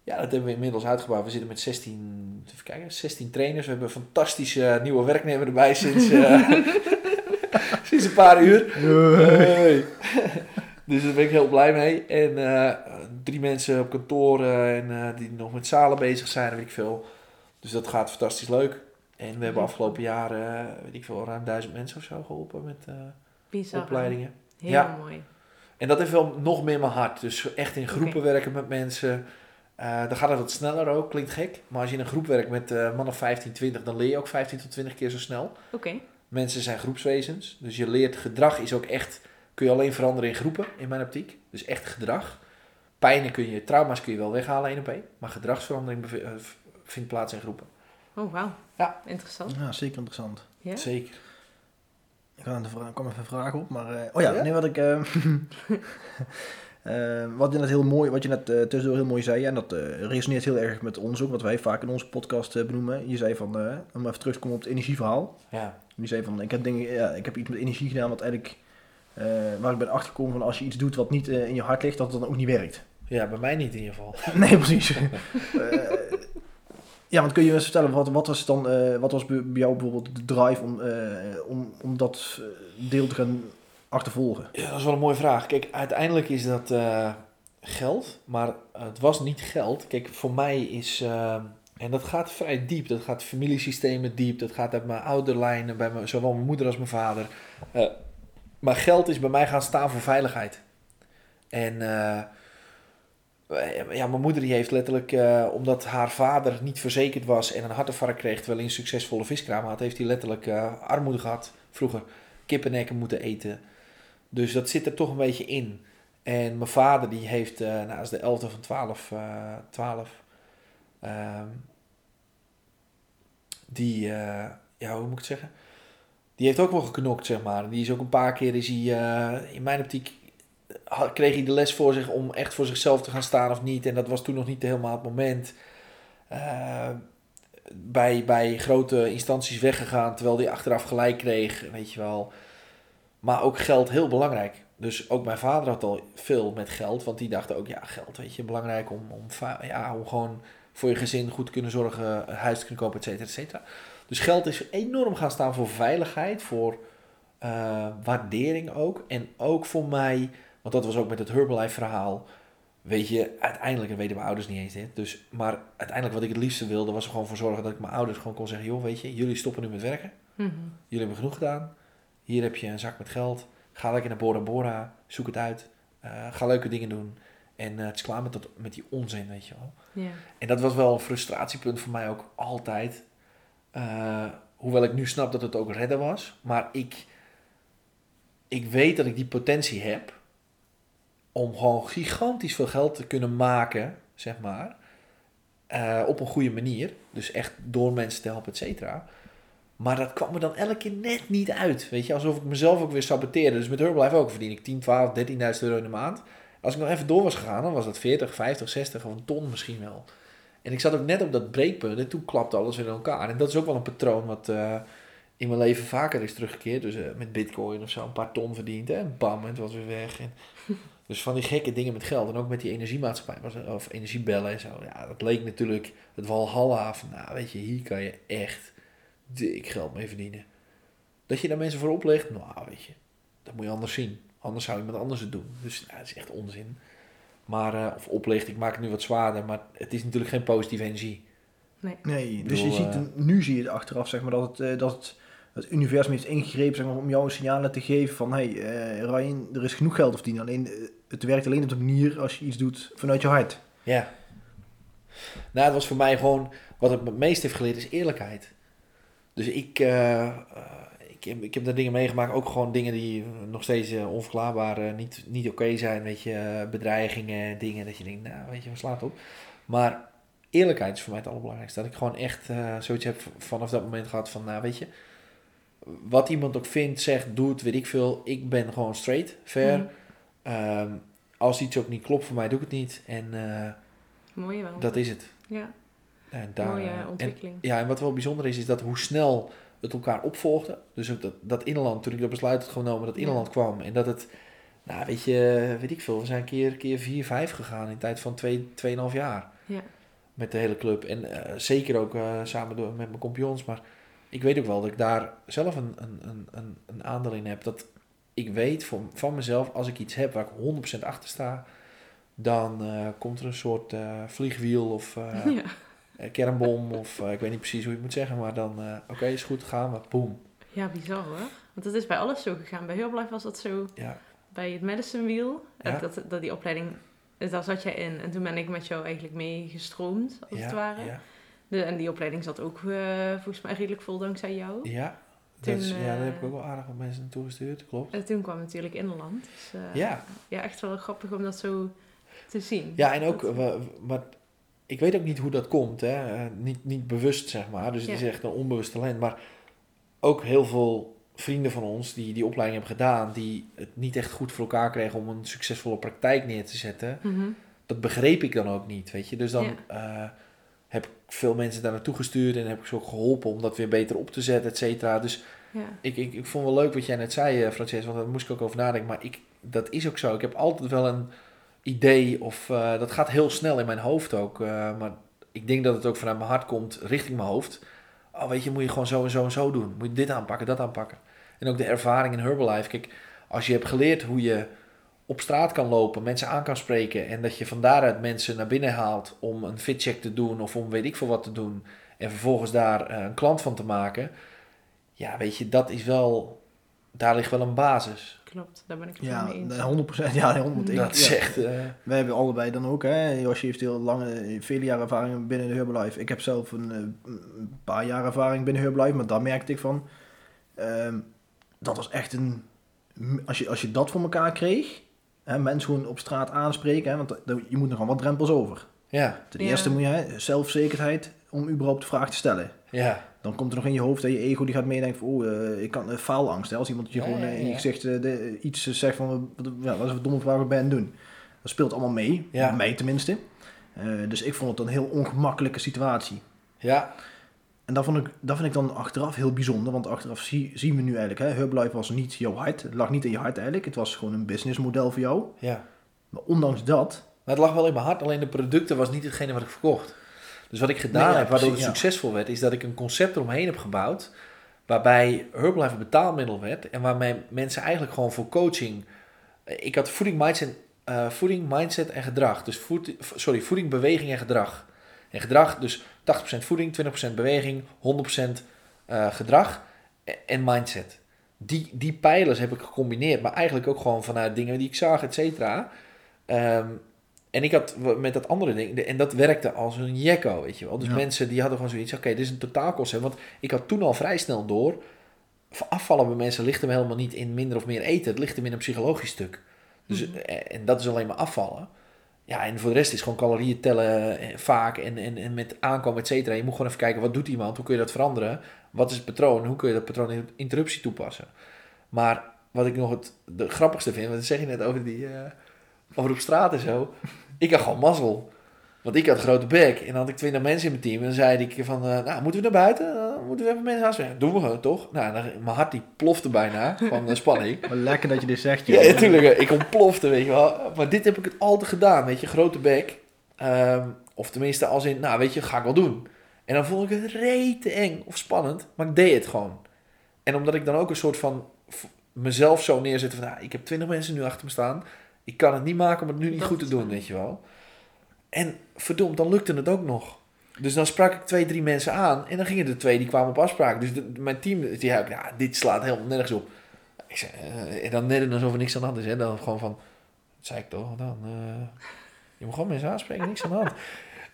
ja, dat hebben we inmiddels uitgebouwd. We zitten met 16, even kijken, 16 trainers. We hebben een fantastische nieuwe werknemer erbij sinds, eh, (laughs) sinds een paar uur. Hey. (laughs) dus daar ben ik heel blij mee. En eh, drie mensen op kantoor en, eh, die nog met zalen bezig zijn, weet ik veel. Dus dat gaat fantastisch leuk. En we hebben afgelopen jaar, eh, weet ik veel, ruim duizend mensen of zo geholpen met eh, opleidingen. Heel Ja. mooi. En dat heeft wel nog meer mijn hart. Dus echt in groepen werken met mensen. Eh, dan gaat het wat sneller ook, klinkt gek. Maar als je in een groep werkt met eh mannen 15, 20, dan leer je ook 15 tot 20 keer zo snel. Oké. Mensen zijn groepswezens. Dus je leert gedrag is ook echt, kun je alleen veranderen in groepen, in mijn optiek. Dus echt gedrag. Pijnen kun je, trauma's kun je wel weghalen één op één. Maar gedragsverandering vindt plaats in groepen. Oh, wauw. Ja. Interessant. Ja, zeker interessant. Ja? Zeker. Ik ga de vraag, kwam even een vraag op, maar... eh, oh ja, Ja? nee, wat ik... eh, (laughs) eh, wat je net heel mooi, wat je net eh, tussendoor heel mooi zei, en dat eh, resoneert heel erg met ons ook, wat wij vaak in onze podcast eh, benoemen. Je zei van, eh, om even terug te komen op het energieverhaal. Ja. Je zei van, ik heb, dingen, ja, ik heb iets met energie gedaan wat eigenlijk... eh, waar ik ben achtergekomen van als je iets doet wat niet in je hart ligt, dat het dan ook niet werkt. ja, bij mij niet in ieder geval. (laughs) Nee, precies. (laughs) Ja, want kun je eens vertellen, wat, wat was dan, eh, wat was bij jou bijvoorbeeld de drive om, eh, om, om dat eh, deel te gaan achtervolgen? Ja, dat is wel een mooie vraag. Kijk, uiteindelijk is dat geld, maar het was niet geld. Kijk, voor mij is, en dat gaat vrij diep, dat gaat familiesystemen diep, dat gaat uit mijn ouderlijnen, bij mijn, zowel mijn moeder als mijn vader. Maar geld is bij mij gaan staan voor veiligheid. En ja, mijn moeder die heeft letterlijk, eh, omdat haar vader niet verzekerd was en een hartinfarct kreeg terwijl hij een succesvolle viskraam had, heeft hij letterlijk eh, armoede gehad. Vroeger kippennekken moeten eten. Dus dat zit er toch een beetje in. En mijn vader die heeft, eh nou, de 11e van 12, eh 12 ehm, die, ja, hoe moet ik het zeggen? Die heeft ook wel geknokt, zeg maar. Die is ook een paar keer, is hij, in mijn optiek, kreeg hij de les voor zich om echt voor zichzelf te gaan staan of niet. En dat was toen nog niet helemaal het moment. Eh, bij, bij grote instanties weggegaan, terwijl hij achteraf gelijk kreeg, weet je wel. Maar ook geld heel belangrijk. Dus ook mijn vader had al veel met geld, want die dacht ook, ja, geld, weet je, belangrijk om, om, ja, om gewoon voor je gezin goed te kunnen zorgen, een huis te kunnen kopen, et cetera, et cetera. Dus geld is enorm gaan staan voor veiligheid, voor eh, waardering ook. En ook voor mij, want dat was ook met het Herbalife verhaal. Weet je, uiteindelijk, weten mijn ouders niet eens dit. Dus, maar uiteindelijk wat ik het liefste wilde, was er gewoon voor zorgen dat ik mijn ouders gewoon kon zeggen, joh, weet je, jullie stoppen nu met werken. Mhm. Jullie hebben genoeg gedaan. Hier heb je een zak met geld. Ga lekker naar Bora Bora. Zoek het uit. Eh, ga leuke dingen doen. En eh, het is klaar met, dat, met die onzin, weet je wel. En dat was wel een frustratiepunt voor mij ook altijd. Eh, hoewel ik nu snap dat het ook redden was. Maar ik... ik weet dat ik die potentie heb om gewoon gigantisch veel geld te kunnen maken, zeg maar, eh, op een goede manier. Dus echt door mensen te helpen, et cetera. Maar dat kwam me dan elke keer net niet uit. Weet je, alsof ik mezelf ook weer saboteerde. Dus met Herbalife ook verdien ik 10, 12, 13.000 euro in de maand. Als ik nog even door was gegaan, dan was dat 40, 50, 60 of een ton misschien wel. En ik zat ook net op dat breekpunt en toen klapte alles weer in elkaar. En dat is ook wel een patroon wat eh, in mijn leven vaker is teruggekeerd. Dus eh, met bitcoin of zo, een paar ton verdiend en bam, en het was weer weg. En, dus van die gekke dingen met geld. En ook met die energiemaatschappij, was- of energiebellen en zo. Ja, dat leek natuurlijk het walhalla van, nou weet je, hier kan je echt dik geld mee verdienen. Dat je daar mensen voor oplegt, nou weet je, dat moet je anders zien. Anders zou iemand anders het doen. Dus ja, dat is echt onzin. Maar, eh, of oplicht, ik maak het nu wat zwaarder, maar het is natuurlijk geen positieve energie. Nee, Ik dus je ziet, eh, nu zie je het achteraf, zeg maar, dat het, eh, dat het, het universum heeft ingegrepen zeg maar, om jou signalen te geven van, hey, eh, Ryan, er is genoeg geld te verdienen. Alleen, eh, het werkt alleen op de manier als je iets doet vanuit je hart. Ja. Nou, het was voor mij gewoon, wat het het meest heeft geleerd, is eerlijkheid. Dus ik, eh, ik, heb, ik heb daar dingen meegemaakt, ook gewoon dingen die nog steeds onverklaarbaar niet, niet oké zijn. Weet je, bedreigingen, dingen dat je denkt, nou, weet je, wat slaat op. Maar eerlijkheid is voor mij het allerbelangrijkste. Dat ik gewoon echt zoiets heb vanaf dat moment gehad van, nou, weet je, wat iemand ook vindt, zegt, doet, weet ik veel. Ik ben gewoon straight, fair. Mhm. Ehm, als iets ook niet klopt voor mij, doe ik het niet. En eh, Mooi wel. dat is het. Ja, En daar, mooie eh, en, ontwikkeling. ja, en wat wel bijzonder is, is dat hoe snel het elkaar opvolgde. Dus ook dat, dat Inland, toen ik dat besluit had genomen, dat Ja. Inland kwam. En dat het, nou weet je, weet ik veel, we zijn een keer, keer 4, 5 gegaan in de tijd van 2, 2,5 jaar. Ja. Met de hele club. En eh, zeker ook samen door, met mijn compagnons. Maar ik weet ook wel dat ik daar zelf een, een, een, een, aandeel in heb. Dat ik weet van, van mezelf, als ik iets heb waar ik 100% achter sta, dan eh, komt er een soort eh, vliegwiel of eh, (laughs) ja. kernbom of ik weet niet precies hoe je het moet zeggen, maar dan oké, is goed, gaan we, boom. ja, bizar hoor. Want het is bij alles zo gegaan. Bij Herbalife was dat zo. Ja, Bij het Medicine Wheel, Ja. dat, dat die opleiding, daar zat jij in. En toen ben ik met jou eigenlijk mee gestroomd, als ja, het ware. De, en die opleiding zat ook eh, volgens mij redelijk vol dankzij jou. ja. Toen, Dat is- ja, daar eh, heb ik ook wel aardig wat mensen naartoe gestuurd, klopt. En toen kwam natuurlijk Inland. Dus, eh, Ja, ja, echt wel grappig om dat zo te zien. ja, en ook, Dat- eh, maar ik weet ook niet hoe dat komt, hè. Eh, niet, niet bewust, zeg maar, dus het is echt een onbewust talent, maar ook heel veel vrienden van ons die die opleiding hebben gedaan, die het niet echt goed voor elkaar kregen om een succesvolle praktijk neer te zetten, Mhm. dat begreep ik dan ook niet, weet je. Dus dan Ja. eh, heb ik veel mensen daar naartoe gestuurd en heb ik ze ook geholpen om dat weer beter op te zetten, et cetera. Dus Ja. ik, ik, ik vond wel leuk wat jij net zei, eh, Frances, want daar moest ik ook over nadenken. Maar ik, dat is ook zo. Ik heb altijd wel een idee, of eh, dat gaat heel snel in mijn hoofd ook. eh, maar ik denk dat het ook vanuit mijn hart komt, richting mijn hoofd. Oh, weet je, moet je gewoon zo en zo en zo doen. Moet je dit aanpakken, dat aanpakken. En ook de ervaring in Herbalife. Kijk, als je hebt geleerd hoe je op straat kan lopen, mensen aan kan spreken en dat je van daaruit mensen naar binnen haalt om een fitcheck te doen of om weet ik veel wat te doen en vervolgens daar eh, een klant van te maken. Ja, weet je, dat is wel, daar ligt wel een basis. Klopt, daar ben ik het Ja, mee eens. 100%. Ja, 100%. Ik- dat ja. echt, eh, Wij hebben allebei dan ook, hè. Josje heeft heel lange, vele jaren ervaring binnen de Herbalife. Ik heb zelf een, eh, een paar jaar ervaring binnen Herbalife, maar daar merkte ik van. ehm, dat was echt een. Als je, als je dat voor elkaar kreeg, hè, mensen gewoon op straat aanspreken, hè, want je moet nog wel wat drempels over. ja, Ten Ja. eerste moet je hè, zelfzekerheid om überhaupt de vraag te stellen. ja, Dan komt er nog in je hoofd dat je ego die gaat meedenken van, oh, eh, ik kan uh, faalangst. Hè? Als iemand je Ja, gewoon ja, eh, in je gezicht eh, de, iets eh, zegt van, wat, ja, wat is een domme vraag wat ben je aan het doen? Dat speelt allemaal mee, Ja. mij tenminste. Eh, dus ik vond het een heel ongemakkelijke situatie. ja, En dat vond ik, dat vind ik dan achteraf heel bijzonder, want achteraf zie, zien we nu eigenlijk, hè, Herbalife was niet jouw hart, het lag niet in je hart eigenlijk, het was gewoon een businessmodel voor jou. ja. Maar ondanks dat, Maar het lag wel in mijn hart, alleen de producten was niet hetgene wat ik verkocht. Dus wat ik gedaan Nee, ja, heb, waardoor het ja. succesvol werd, is dat ik een concept eromheen heb gebouwd. Waarbij Herbalife een betaalmiddel werd. En waarmee mensen eigenlijk gewoon voor coaching. Ik had voeding, mindset, eh, voeding, mindset en gedrag. Dus voed, sorry, voeding, beweging en gedrag. En gedrag, dus 80% voeding, 20% beweging, 100% eh, gedrag e- en mindset. Die, die pijlers heb ik gecombineerd, maar eigenlijk ook gewoon vanuit dingen die ik zag, et cetera. Ehm, en ik had met dat andere ding, en dat werkte als een jekko, weet je wel. Dus Ja. mensen die hadden gewoon zoiets, oké, dit is een totaalconcept. Want ik had toen al vrij snel door, afvallen bij mensen ligt hem helemaal niet in minder of meer eten. Het ligt hem in een psychologisch stuk. Dus, Mhm. eh, En dat is alleen maar afvallen. Ja, en voor de rest is gewoon calorieën tellen eh, vaak en, en, en met aankomen, et cetera. Je moet gewoon even kijken, wat doet iemand? Hoe kun je dat veranderen? Wat is het patroon? Hoe kun je dat patroon in interruptie toepassen? Maar wat ik nog het de grappigste vind, want dat zeg je net over die... eh, over op straat en zo. Ik had gewoon mazzel. Want ik had een grote bek. En dan had ik 20 mensen in mijn team. En dan zei ik van, eh, nou, moeten we naar buiten? Eh, moeten we even mensen aanspreken? Doen we gewoon, toch? Nou, dan, mijn hart die plofte bijna van de spanning. (laughs) Maar lekker dat je dit zegt, Ja, joh. natuurlijk. Ik ontplofte, weet je wel. Maar dit heb ik het altijd gedaan, weet je. Grote bek. Ehm, of tenminste als in, nou, weet je, ga ik wel doen. En dan vond ik het rete eng of spannend. Maar ik deed het gewoon. En omdat ik dan ook een soort van mezelf zo neerzet van, nou, ik heb 20 mensen nu achter me staan. Ik kan het niet maken om het nu niet Dat goed te doen, weet je wel. En verdomd, dan lukte het ook nog. Dus dan sprak ik twee, drie mensen aan. En dan gingen er twee die kwamen op afspraak. Dus mijn team, die ja, dit slaat helemaal nergens op. Ik zei, eh, en dan net alsof er niks aan de hand is. Hè? Dan gewoon van, dat zei ik toch, dan... eh, je moet gewoon mensen aanspreken, niks aan de hand.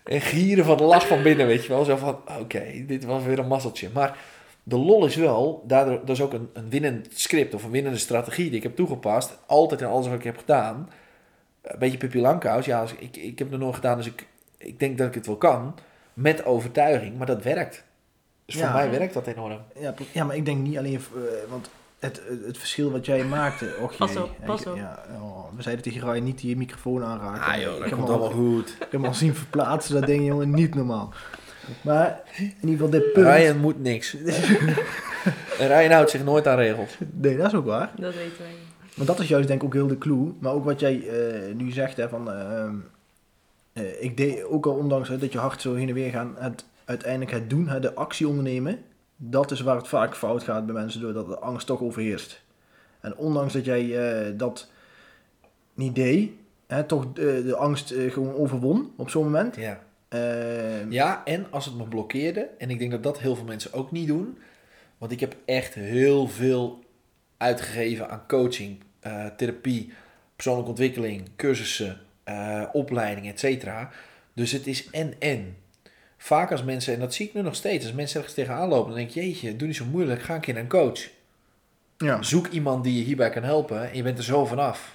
En gieren van de lach van binnen, weet je wel. Zo van, oké, dit was weer een mazzeltje. Maar de lol is wel, daardoor, dat is ook een, een winnend script of een winnende strategie die ik heb toegepast. Altijd in alles wat ik heb gedaan. Een beetje Pippi Langkous. Ja, als, ik, ik heb het nog gedaan, dus ik, ik denk dat ik het wel kan. Met overtuiging, maar dat werkt. Dus voor Ja. mij werkt dat enorm. Ja, ja, maar ik denk niet alleen... eh, want het, het, het verschil wat jij maakte... Och, Pas op, pas op. Ja, oh, we zeiden tegen Ryan niet die je microfoon aanraken. Ah joh, dat komt hem al- allemaal goed. Ik heb hem al zien verplaatsen, dat ding, jongen, niet normaal. Maar in ieder geval dit punt... Ryan moet niks. En (laughs) Ryan houdt zich nooit aan regels. Nee, dat is ook waar. Dat weten wij. Maar dat is juist denk ik ook heel de clue. Maar ook wat jij eh, nu zegt, hè, van... ehm, eh, ik deed ook al ondanks hè, dat je hart zo heen en weer gaan, het, uiteindelijk het doen, hè, de actie ondernemen, dat is waar het vaak fout gaat bij mensen, doordat de angst toch overheerst. En ondanks dat jij eh, dat niet deed, hè, toch de angst gewoon overwon op zo'n moment. Ja. Ehm, ja, en als het me blokkeerde, en ik denk dat dat heel veel mensen ook niet doen, want ik heb echt heel veel uitgegeven aan coaching, eh, therapie, persoonlijke ontwikkeling, cursussen, eh, opleiding, et cetera. Dus het is en-en. Vaak als mensen, en dat zie ik nu nog steeds, als mensen ergens tegenaan lopen, dan denk ik, jeetje, doe niet zo moeilijk, ga een keer naar een coach. ja. Zoek iemand die je hierbij kan helpen en je bent er zo vanaf.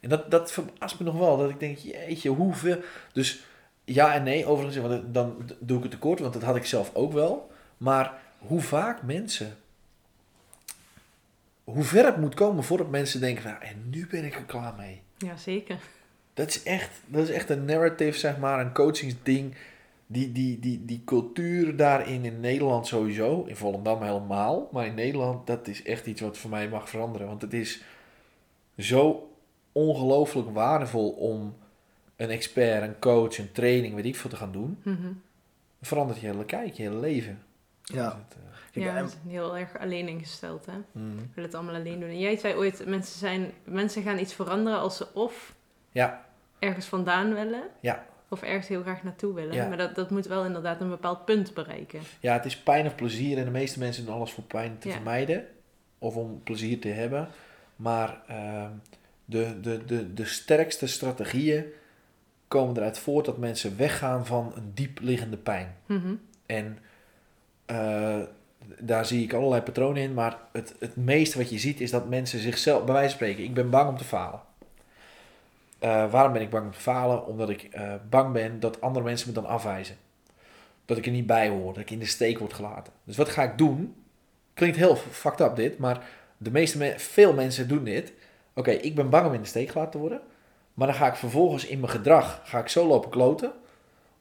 En dat, dat verbaast me nog wel, dat ik denk, jeetje, hoeveel... Dus ja en nee, overigens, want dan doe ik het tekort, want dat had ik zelf ook wel. Maar hoe vaak mensen... Hoe ver het moet komen voordat mensen denken van, en nu ben ik er klaar mee. Ja, zeker. Dat is echt, dat is echt een narrative, zeg maar, een coachingsding. Die, die, die, die cultuur daarin in Nederland sowieso, in Volendam helemaal. Maar in Nederland, dat is echt iets wat voor mij mag veranderen. Want het is zo ongelooflijk waardevol om een expert, een coach, een training, weet ik veel te gaan doen. Het verandert je hele kijk, je hele leven. Ja. Dus het, eh, ja, en- we zijn heel erg alleen ingesteld, hè. mm. We willen het allemaal alleen doen. En jij zei ooit, mensen, zijn, mensen gaan iets veranderen als ze of Ja, ergens vandaan willen, Ja. of ergens heel graag naartoe willen. Ja. Maar dat, dat moet wel inderdaad een bepaald punt bereiken. Ja, het is pijn of plezier en de meeste mensen doen alles voor pijn te Ja. vermijden of om plezier te hebben. Maar ehm, de, de, de, de sterkste strategieën komen eruit voort dat mensen weggaan van een diep liggende pijn. Mhm. En eh, daar zie ik allerlei patronen in, maar het, het meeste wat je ziet is dat mensen zichzelf, bij wijze van spreken, ik ben bang om te falen. Eh, waarom ben ik bang om te falen? Omdat ik eh, bang ben dat andere mensen me dan afwijzen. Dat ik er niet bij hoor, dat ik in de steek word gelaten. Dus wat ga ik doen? Klinkt heel fucked up dit, maar de meeste me- veel mensen doen dit. Oké, ik ben bang om in de steek gelaten te worden. Maar dan ga ik vervolgens in mijn gedrag ga ik zo lopen kloten.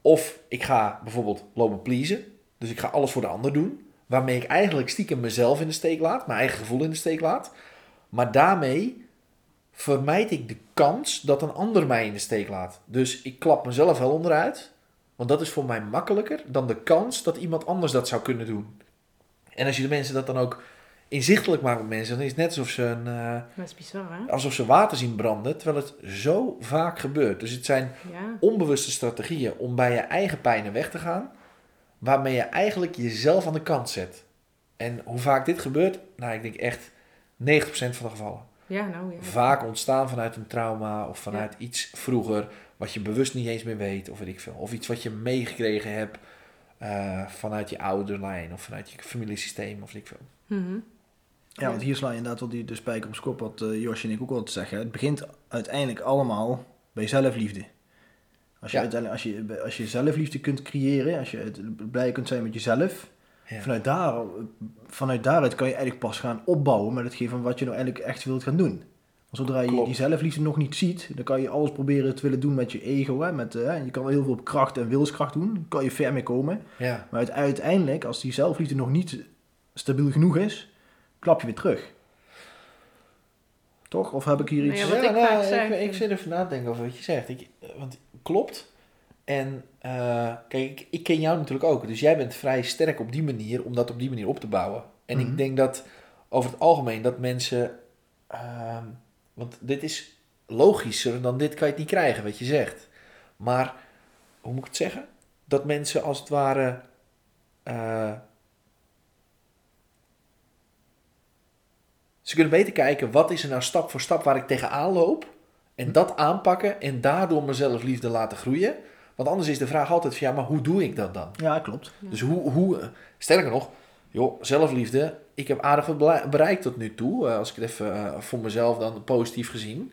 Of ik ga bijvoorbeeld lopen pleasen. Dus ik ga alles voor de ander doen. Waarmee ik eigenlijk stiekem mezelf in de steek laat. Mijn eigen gevoel in de steek laat. Maar daarmee vermijd ik de kans dat een ander mij in de steek laat. Dus ik klap mezelf wel onderuit. Want dat is voor mij makkelijker dan de kans dat iemand anders dat zou kunnen doen. En als je de mensen dat dan ook inzichtelijk maakt met mensen, dan is het net alsof ze, een, eh, Dat is bizar, hè? alsof ze water zien branden. Terwijl het zo vaak gebeurt. Dus het zijn Ja. onbewuste strategieën om bij je eigen pijnen weg te gaan, waarmee je eigenlijk jezelf aan de kant zet. En hoe vaak dit gebeurt? Nou, ik denk echt 90% van de gevallen. Ja, nou ja. Vaak ontstaan vanuit een trauma of vanuit iets vroeger wat je bewust niet eens meer weet, of weet ik veel. Of iets wat je meegekregen hebt eh, vanuit je ouderlijn of vanuit je familiesysteem of weet ik veel. Mhm. Ja, want hier sla je inderdaad wel die, de spijker op zijn kop, wat eh, Josje en ik ook al te zeggen. Het begint uiteindelijk allemaal bij zelfliefde. Als je, Ja. uiteindelijk, als je, als je zelfliefde kunt creëren, als je het blij kunt zijn met jezelf, Ja. vanuit, daar, vanuit daaruit kan je eigenlijk pas gaan opbouwen met hetgeen van wat je nou eigenlijk echt wilt gaan doen. Want zodra je die zelfliefde nog niet ziet, dan kan je alles proberen te willen doen met je ego. Hè, met, eh, je kan heel veel op kracht en wilskracht doen, daar kan je ver mee komen. ja. Maar uite- uiteindelijk, als die zelfliefde nog niet stabiel genoeg is, klap je weer terug. Toch? Of heb ik hier iets... Ja, wat ik nou, ik, zeg, ik zit even na te denken over wat je zegt. Ik, want klopt. En eh, kijk, ik, ik ken jou natuurlijk ook. Dus jij bent vrij sterk op die manier om dat op die manier op te bouwen. En Mhm. ik denk dat over het algemeen dat mensen. ehm, want dit is logischer dan dit kan je het niet krijgen, wat je zegt. Maar hoe moet ik het zeggen? Dat mensen als het ware. eh, Ze kunnen beter kijken, wat is er nou stap voor stap waar ik tegenaan loop? En dat aanpakken en daardoor mezelf liefde laten groeien. Want anders is de vraag altijd van, ja, maar hoe doe ik dat dan? Ja, klopt. Ja. Dus hoe, hoe sterker nog, joh, zelfliefde. Ik heb aardig wat bereikt tot nu toe. eh, als ik het even eh, voor mezelf dan positief gezien.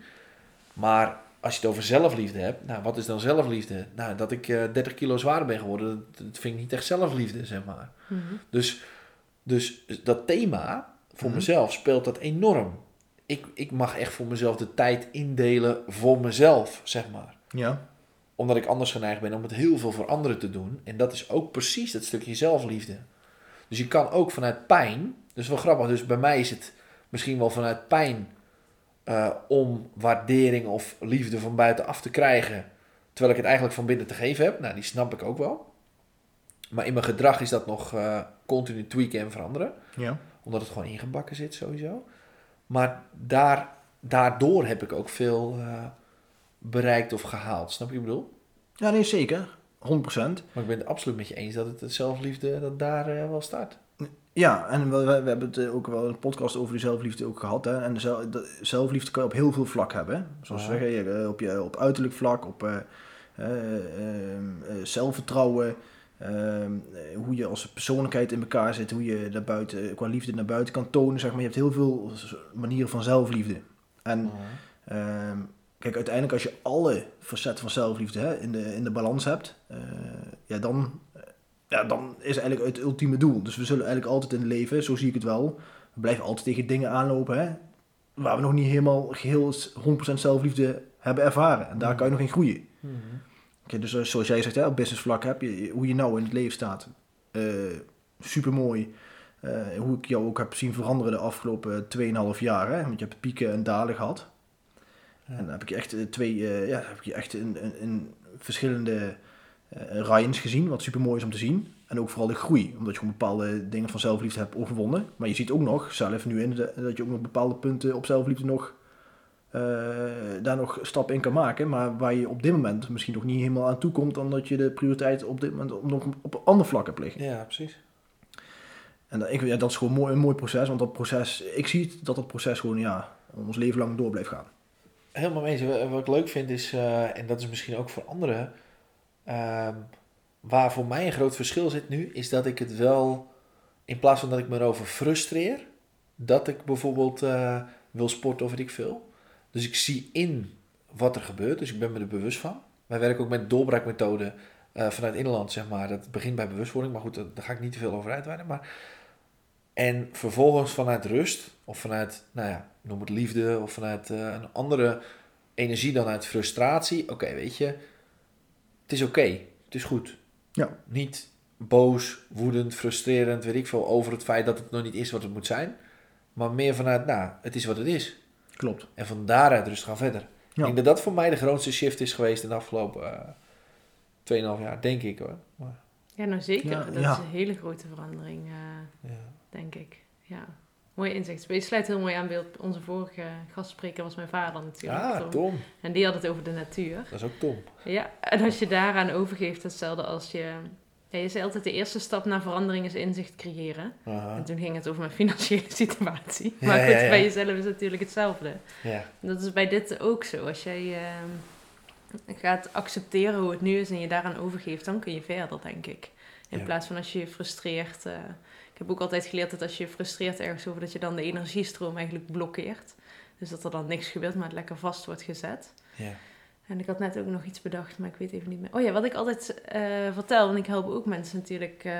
Maar als je het over zelfliefde hebt, nou, wat is dan zelfliefde? Nou, dat ik eh 30 kilo zwaarder ben geworden, dat, dat vind ik niet echt zelfliefde, zeg maar. Mhm. Dus, dus dat thema voor Mhm. mezelf speelt dat enorm. Ik, ik mag echt voor mezelf de tijd indelen voor mezelf, zeg maar. Ja. Omdat ik anders geneigd ben om het heel veel voor anderen te doen. En dat is ook precies dat stukje zelfliefde. Dus je kan ook vanuit pijn, dus wel grappig, dus bij mij is het misschien wel vanuit pijn eh, om waardering of liefde van buitenaf te krijgen. Terwijl ik het eigenlijk van binnen te geven heb. Nou, die snap ik ook wel. Maar in mijn gedrag is dat nog eh, continu tweaken en veranderen Ja. Omdat het gewoon ingebakken zit sowieso. Maar daar, daardoor heb ik ook veel eh, bereikt of gehaald. Snap je wat ik bedoel? Ja, nee, zeker. 100%. Maar ik ben het absoluut met je eens dat het het zelfliefde dat daar eh, wel staat. Ja, en we, we, hebben het eh, ook wel een podcast over die zelfliefde ook gehad. Hè? En de zel- de zelfliefde kan je op heel veel vlak hebben. Hè? Zoals we zeggen, op, je, op uiterlijk vlak, op zelfvertrouwen. Eh, eh, hoe je als persoonlijkheid in elkaar zit. Hoe je daar buiten, qua liefde naar buiten kan tonen. Zeg maar. Je hebt heel veel manieren van zelfliefde. En Ehm, kijk, uiteindelijk als je alle facetten van zelfliefde hè, in, de, in de balans hebt, eh, ja, dan, eh, ja, dan is eigenlijk het ultieme doel. Dus we zullen eigenlijk altijd in het leven, zo zie ik het wel, we blijven altijd tegen dingen aanlopen hè, waar we nog niet helemaal geheel 100% zelfliefde hebben ervaren. En daar kan je nog in groeien. Dus eh, zoals jij zegt, hè, op business vlak heb je hoe je nou in het leven staat. Super mooi. hoe ik jou ook heb zien veranderen de afgelopen 2,5 jaar. Hè? Want je hebt pieken en dalen gehad. Ja. En dan heb ik echt eh, twee, eh, ja, heb je echt in, in, in verschillende eh Ryans gezien, wat super mooi is om te zien. En ook vooral de groei, omdat je gewoon bepaalde dingen van zelfliefde hebt overwonnen. Maar je ziet ook nog, zelf nu in, de- dat je ook nog bepaalde punten op zelfliefde nog, eh, daar nog stappen in kan maken. Maar waar je op dit moment misschien nog niet helemaal aan toe komt, omdat je de prioriteit op dit moment op, nog op een ander vlak hebt liggen. Ja, precies. En dat, ik, ja, dat is gewoon mooi, een mooi proces, want dat proces, ik zie het, dat dat proces gewoon ja, ons leven lang door blijft gaan. Helemaal mee eens. Wat wat ik leuk vind is, eh, en dat is misschien ook voor anderen, ehm, waar voor mij een groot verschil zit nu, is dat ik het wel, in plaats van dat ik me erover frustreer, dat ik bijvoorbeeld eh, wil sporten of weet ik veel. Dus ik zie in wat er gebeurt, dus ik ben me er bewust van. Wij werken ook met doorbraakmethode eh, vanuit Inland, zeg maar. Dat begint bij bewustwording, maar goed, daar ga ik niet te veel over uitweiden. Maar... En vervolgens vanuit rust, of vanuit, nou ja, noem het liefde, of vanuit eh, een andere energie dan uit frustratie. Oké, weet je, het is oké, het is goed. Ja. Niet boos, woedend, frustrerend, weet ik veel, over het feit dat het nog niet is wat het moet zijn. Maar meer vanuit, nou, het is wat het is. Klopt. En van daaruit rust gaan verder. Ik denk dat dat voor mij de grootste shift is geweest in de afgelopen eh 2,5 jaar, denk ik hoor. Maar, Ja, nou zeker. Ja, dat ja. is een hele grote verandering, eh, ja. denk ik. Ja. Mooi inzicht. Je sluit heel mooi aan bij onze vorige gastspreker was mijn vader natuurlijk. Ah, Tom. Tom. En die had het over de natuur. Dat is ook Tom. Ja, en als je daaraan overgeeft, hetzelfde als je... Ja, je zei altijd, de eerste stap naar verandering is inzicht creëren. Aha. En toen ging het over mijn financiële (laughs) situatie. Ja, maar goed, ja, bij jezelf is het natuurlijk hetzelfde. Ja. Dat is bij dit ook zo. Als jij ehm, gaat accepteren hoe het nu is en je daaraan overgeeft, dan kun je verder, denk ik. In plaats van als je je frustreert. eh, ik heb ook altijd geleerd dat als je je frustreert ergens over, dat je dan de energiestroom eigenlijk blokkeert. Dus dat er dan niks gebeurt, maar het lekker vast wordt gezet. Ja. En ik had net ook nog iets bedacht, maar ik weet even niet meer. Oh ja, wat ik altijd eh, vertel, want ik help ook mensen natuurlijk eh,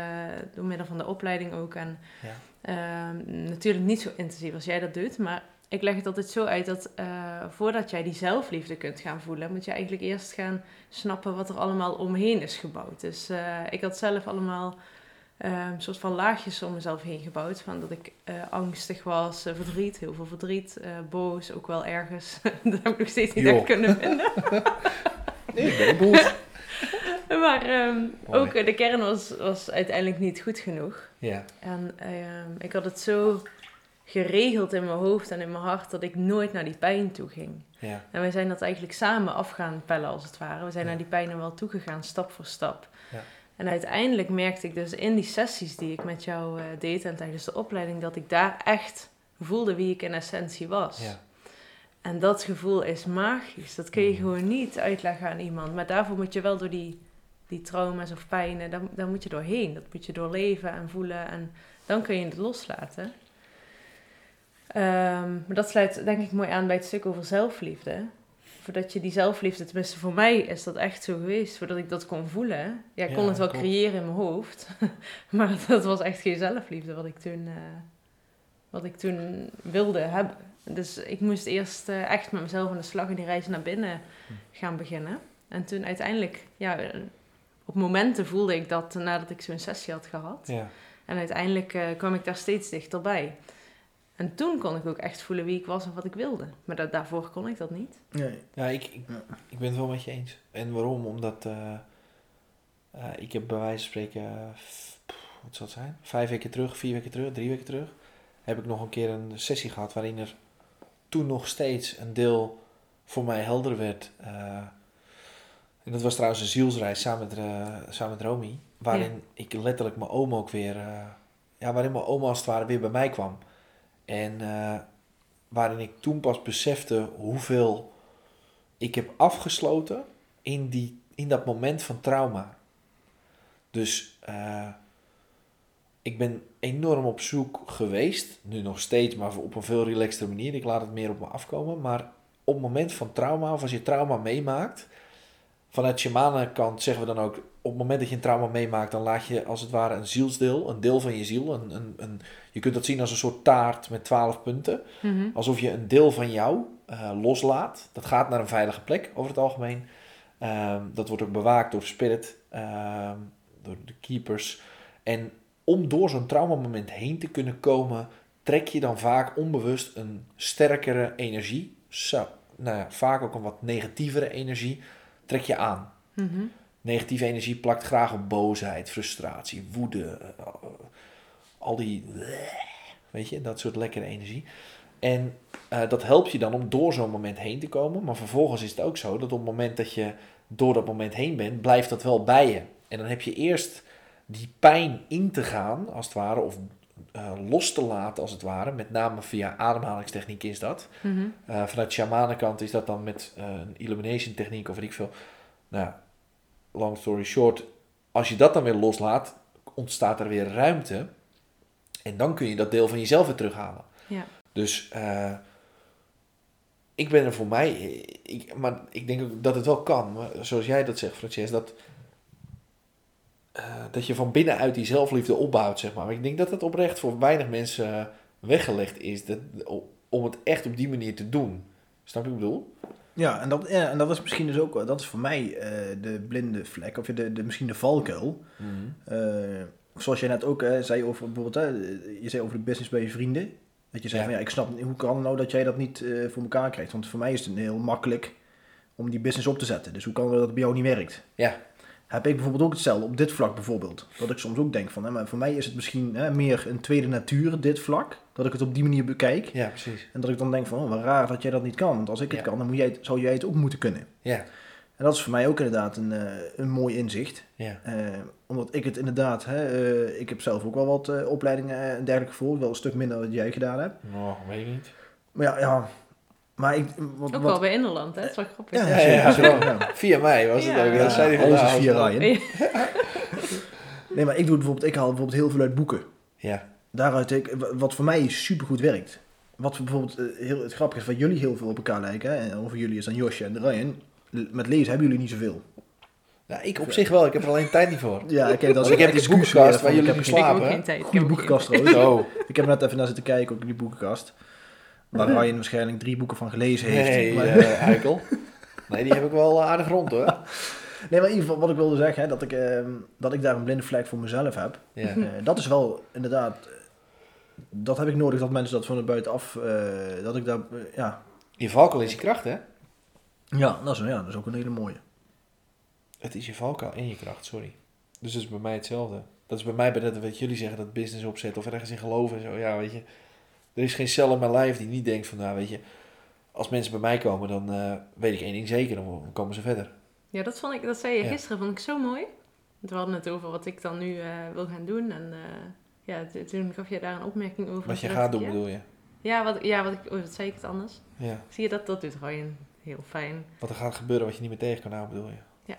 door middel van de opleiding ook. En Ja. ehm, natuurlijk niet zo intensief als jij dat doet, maar ik leg het altijd zo uit dat eh, voordat jij die zelfliefde kunt gaan voelen, moet je eigenlijk eerst gaan snappen wat er allemaal omheen is gebouwd. Dus ik had zelf allemaal een soort van laagjes om mezelf heen gebouwd. Van dat ik eh, angstig was, eh, verdriet, heel veel verdriet, eh, boos, ook wel ergens. (laughs) dat heb ik nog steeds niet echt kunnen vinden. (laughs) Nee, ik ben een boer. (laughs) Maar ehm, ook de kern was, was uiteindelijk niet goed genoeg. Ja. En ehm, ik had het zo geregeld in mijn hoofd en in mijn hart dat ik nooit naar die pijn toe ging. Ja. En wij zijn dat eigenlijk samen af gaan pellen als het ware. We zijn Ja. naar die pijn wel toegegaan, stap voor stap. Ja. En uiteindelijk merkte ik dus in die sessies die ik met jou eh, deed en tijdens de opleiding, dat ik daar echt voelde wie ik in essentie was. Ja. En dat gevoel is magisch. Dat kun je Mhm. gewoon niet uitleggen aan iemand. Maar daarvoor moet je wel door die, die trauma's of pijnen, daar, daar moet je doorheen. Dat moet je doorleven en voelen. En dan kun je het loslaten. Ehm, maar dat sluit denk ik mooi aan bij het stuk over zelfliefde. Voordat je die zelfliefde, tenminste voor mij is dat echt zo geweest. Voordat ik dat kon voelen. Ja, ik kon Ja, het wel klopt. creëren in mijn hoofd. (laughs) maar dat was echt geen zelfliefde wat ik toen, eh, wat ik toen wilde hebben. Dus ik moest eerst eh, echt met mezelf aan de slag en die reis naar binnen Hm. gaan beginnen. En toen uiteindelijk, ja, op momenten voelde ik dat nadat ik zo'n sessie had gehad. Ja. En uiteindelijk eh, kwam ik daar steeds dichterbij. En toen kon ik ook echt voelen wie ik was en wat ik wilde. Maar da- daarvoor kon ik dat niet. Nee. Ja, ik, ik, ik ben het wel met je eens. En waarom? Omdat eh, eh, ik heb bij wijze van spreken, eh, pff, wat zal het zijn? Vijf weken terug, vier weken terug, drie weken terug, heb ik nog een keer een sessie gehad waarin er toen nog steeds een deel voor mij helder werd. eh, en dat was trouwens een zielsreis samen met, eh, samen met Romy, waarin ik letterlijk mijn oom ook weer, eh, ja, waarin mijn oma als het ware weer bij mij kwam. En eh, waarin ik toen pas besefte hoeveel ik heb afgesloten in, die, in dat moment van trauma. Dus eh, ik ben enorm op zoek geweest, nu nog steeds, maar op een veel relaxter manier. Ik laat het meer op me afkomen. Maar op het moment van trauma, of als je trauma meemaakt, vanuit shamanenkant zeggen we dan ook, op het moment dat je een trauma meemaakt, dan laat je als het ware een zielsdeel, een deel van je ziel, een, een, een, je kunt dat zien als een soort taart met twaalf punten. Alsof je een deel van jou eh, loslaat. Dat gaat naar een veilige plek over het algemeen. Ehm, dat wordt ook bewaakt door spirit, ehm, door de keepers. En om door zo'n traumamoment heen te kunnen komen, trek je dan vaak onbewust een sterkere energie. Zo, nou ja, vaak ook een wat negatievere energie, trek je aan. Mhm. Negatieve energie plakt graag op boosheid, frustratie, woede. eh, Al die... Weet je, dat soort lekkere energie. En eh, dat helpt je dan om door zo'n moment heen te komen. Maar vervolgens is het ook zo dat op het moment dat je door dat moment heen bent, blijft dat wel bij je. En dan heb je eerst die pijn in te gaan, als het ware, of eh, los te laten, als het ware. Met name via ademhalingstechniek is dat. Mhm. Uh, vanuit shamanenkant is dat dan met een illumination techniek of weet ik veel. Nou, ja, long story short. Als je dat dan weer loslaat, ontstaat er weer ruimte. En dan kun je dat deel van jezelf weer terughalen. Ja. Dus eh, ik ben er voor mij, ik, maar ik denk ook dat het wel kan. Maar zoals jij dat zegt, Frances, dat, eh, dat je van binnenuit die zelfliefde opbouwt, zeg maar. Maar ik denk dat het oprecht voor weinig mensen weggelegd is dat, om het echt op die manier te doen. Snap je wat ik bedoel? Ja, en dat, ja, en dat is misschien dus ook, dat is voor mij eh, de blinde vlek, of de, de, misschien de valkuil. Eh, zoals jij net ook eh, zei over bijvoorbeeld, hè, je zei over de business bij je vrienden. Dat je zei Ja. van ja, ik snap niet, hoe kan het nou dat jij dat niet voor elkaar krijgt? Want voor mij is het heel makkelijk om die business op te zetten. Dus hoe kan het dat het bij jou niet werkt? Ja. Heb ik bijvoorbeeld ook hetzelfde op dit vlak bijvoorbeeld. Dat ik soms ook denk van, hè, maar voor mij is het misschien hè, meer een tweede natuur, dit vlak. Dat ik het op die manier bekijk. Ja, precies. En dat ik dan denk van, oh, wat raar dat jij dat niet kan. Want als ik het Ja. kan, dan moet jij, het- zou jij het ook moeten kunnen. Ja, En dat is voor mij ook inderdaad een, eh, een mooi inzicht. ja. Eh, omdat ik het inderdaad, hè, eh, ik heb zelf ook wel wat eh, opleidingen en dergelijke gevolgd. Wel een stuk minder dan jij gedaan hebt. Nou, weet ik niet. Maar ja, ja. Maar ik... Wat, Ook wat, wel bij Innerland, hè? Dat is wel grappig. Ja, Ja, ja. Via mij was het Ja. ook. Dat zei hij alles is via Ryan. Ja. Nee, maar ik doe het bijvoorbeeld, ik haal bijvoorbeeld heel veel uit boeken. Ja. Daaruit, ik, wat voor mij supergoed werkt. Wat bijvoorbeeld eh, heel het grappige is, wat jullie heel veel op elkaar lijken, hè, en over jullie is dan Josje en Ryan. Met lezen hebben jullie niet zoveel. Nou, ik op zich wel. Ik heb er alleen tijd niet voor. (laughs) Ja, ik heb dat Want ik heb die boekenkast waar jullie Ik slapen. heb ook hè? geen tijd. Ik Goede boekenkast trouwens. Zo. Ik heb net even naar zitten kijken, ook in die boekenkast. Waar Ryan waarschijnlijk drie boeken van gelezen heeft. Nee, maar, eh, eikel. Nee, die heb ik wel eh, aardig rond hoor. (laughs) nee, maar in ieder geval wat ik wilde zeggen, hè, dat, ik, ehm, dat ik daar een blinde vlek voor mezelf heb. Ja. Eh, dat is wel inderdaad, eh, dat heb ik nodig dat mensen dat van de buitenaf, eh, dat ik daar, eh, ja. Je valkuil is je kracht, hè? Ja dat, is, ja, dat is ook een hele mooie. Het is je valkuil en je kracht, sorry. Dus dat is bij mij hetzelfde. Dat is bij mij bij dat wat jullie zeggen, dat business opzet of ergens in geloven en zo. Ja, weet je. Er is geen cel in mijn lijf die niet denkt van, nou weet je, als mensen bij mij komen, dan eh, weet ik één ding zeker, dan komen ze verder. Ja, dat, vond ik, dat zei je Ja. gisteren, vond ik zo mooi. Want We hadden het over wat ik dan nu eh, wil gaan doen. En eh, ja, toen gaf je daar een opmerking over. Wat je gaat doen, bedoel je? Ja, wat, ja wat, ik, oh, wat zei ik het anders? Ja. Zie je dat? Dat doet Ryan heel fijn. Wat er gaat gebeuren wat je niet meer tegen kan houden, bedoel je? Ja.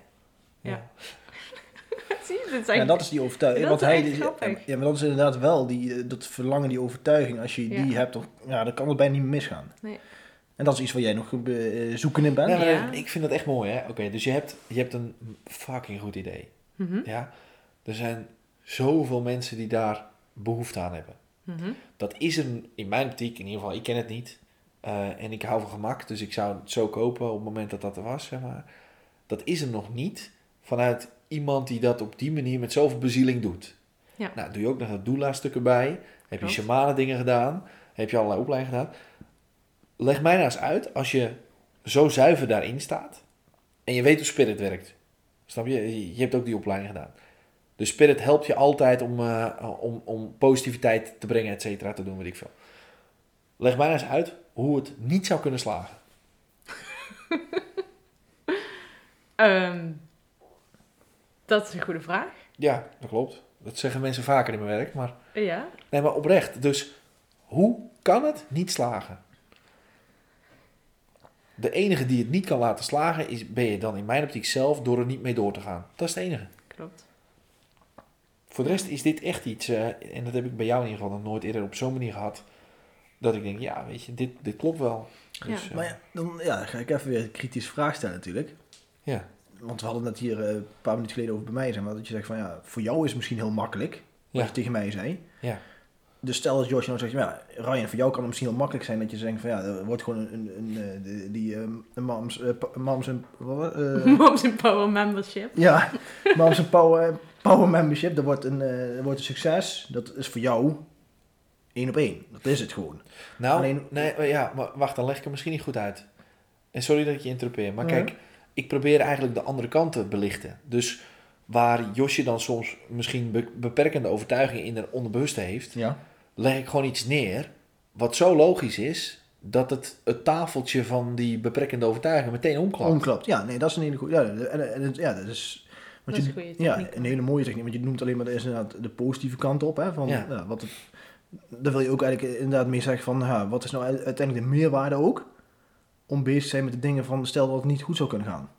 Ja. Ja. (laughs) Zie je? Dit is Ja, dat is die overtuiging. Dat want is hij, grappig. ja, maar dat is inderdaad wel die, eh, dat verlangen, die overtuiging. Als je die hebt, dan, ja, dan kan het bijna niet meer misgaan. Nee. En dat is iets waar jij nog eh, zoekende bent. Ja, maar Ja. Ik vind dat echt mooi, hè? Oké, dus je hebt, je hebt een fucking goed idee. Mhm, Ja? Er zijn zoveel mensen die daar behoefte aan hebben. mhm. Dat is er in mijn optiek, in ieder geval, ik ken het niet. eh, en ik hou van gemak, dus ik zou het zo kopen op het moment dat dat er was, zeg maar. Dat is er nog niet vanuit iemand die dat op die manier met zoveel bezieling doet. Ja. Nou, doe je ook nog dat doula-stuk erbij. Heb je Klopt. shamane dingen gedaan. Heb je allerlei opleidingen gedaan. Leg mij nou eens uit, als je zo zuiver daarin staat. En je weet hoe spirit werkt. Snap je? Je hebt ook die opleiding gedaan. Dus spirit helpt je altijd om, eh, om, om positiviteit te brengen, et cetera, te doen, weet ik veel. Leg mij nou eens uit hoe het niet zou kunnen slagen. (laughs) Ehm, dat is een goede vraag. Ja, dat klopt. Dat zeggen mensen vaker in mijn werk. Maar, Ja. nee, maar oprecht. Dus hoe kan het niet slagen? De enige die het niet kan laten slagen, is, ben je dan in mijn optiek zelf door er niet mee door te gaan. Dat is het enige. Klopt. Voor de rest is dit echt iets, eh, en dat heb ik bij jou in ieder geval nog nooit eerder op zo'n manier gehad, dat ik denk, ja, weet je, dit, dit klopt wel. Dus, eh, Maar ja, dan ja, ga ik even weer een kritische vraag stellen natuurlijk. ja. Want we hadden het net hier eh, een paar minuten geleden over bij mij. Zeg maar, dat je zegt van ja, voor jou is het misschien heel makkelijk. Wat Ja. je tegen mij zei. Ja. Dus stel dat Josh nou zegt, ja, Ryan, voor jou kan het misschien heel makkelijk zijn dat je zegt van ja, er wordt gewoon een, een, een, eh, die- die ehm, een moms, eh, moms en, wat, eh, (laughs) Moms in Power Membership. ja, moms en power, power membership, dat wordt een, dat wordt een succes. Dat is voor jou één op één. Dat is het gewoon. Nou, Alleen- nee, maar ja, maar wacht, dan leg ik het misschien niet goed uit. En sorry dat ik je interrupeer, maar kijk, ik probeer eigenlijk de andere kant te belichten. Dus waar Josje dan soms misschien be- beperkende overtuigingen in de onderbewuste heeft, Ja. leg ik gewoon iets neer wat zo logisch is dat het, het tafeltje van die beperkende overtuigingen meteen omklapt. Omklapt. Ja, nee, dat is een hele goede. Ja, en, en, ja, dat is. Want Dat je, is een goede ja, een hele mooie techniek. Want je noemt alleen maar de, inderdaad de positieve kant op. Hè, van, Ja. ja. wat het, daar wil je ook eigenlijk inderdaad mee zeggen van, ja, wat is nou uiteindelijk de meerwaarde ook? Om bezig te zijn met de dingen van, stel dat het niet goed zou kunnen gaan.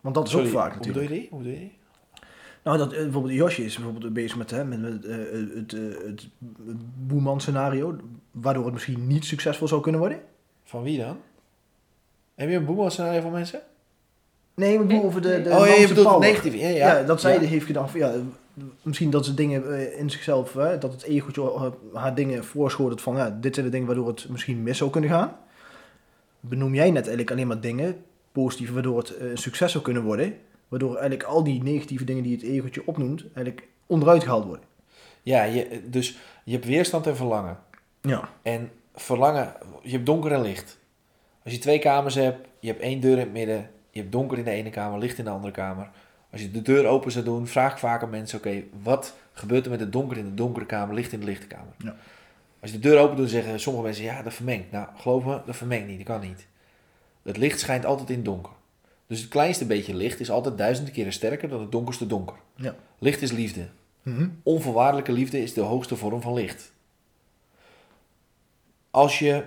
Want dat is Sorry, ook vaak hoe natuurlijk. bedoel je die? Hoe bedoel je die? Nou, dat, eh, bijvoorbeeld Josje is bijvoorbeeld bezig met, hè, met, met eh, het, eh, het boeman scenario, waardoor het misschien niet succesvol zou kunnen worden. Van wie dan? Heb je een boemelsscenario van mensen? Nee, ik bedoel over de, de oh, je bedoelt power. negatief. Ja, Ja, ja. dat zij Ja. heeft gedaan van ja, misschien dat ze dingen eh, in zichzelf, hè, dat het egootje eh, haar dingen voorschotelt van ja, dit zijn de dingen waardoor het misschien mis zou kunnen gaan. Benoem jij net eigenlijk alleen maar dingen, positieve, waardoor het eh, een succes zou kunnen worden. Waardoor eigenlijk al die negatieve dingen die het egootje opnoemt, eigenlijk onderuit gehaald worden. Ja, je, dus je hebt weerstand en verlangen. Ja. En verlangen, je hebt donker en licht. Als je twee kamers hebt, je hebt één deur in het midden, je hebt donker in de ene kamer, licht in de andere kamer. Als je de deur open zou doen, vraag ik vaak aan mensen, oké, wat gebeurt er met het donker in de donkere kamer, licht in de lichte kamer? Ja. Als je de deur open doet, zeggen sommige mensen, ja, dat vermengt. Nou, geloof me, dat vermengt niet, dat kan niet. Het licht schijnt altijd in het donker. Dus het kleinste beetje licht is altijd duizenden keren sterker dan het donkerste donker. Ja. Licht is liefde. Mhm. Onvoorwaardelijke liefde is de hoogste vorm van licht. Als je,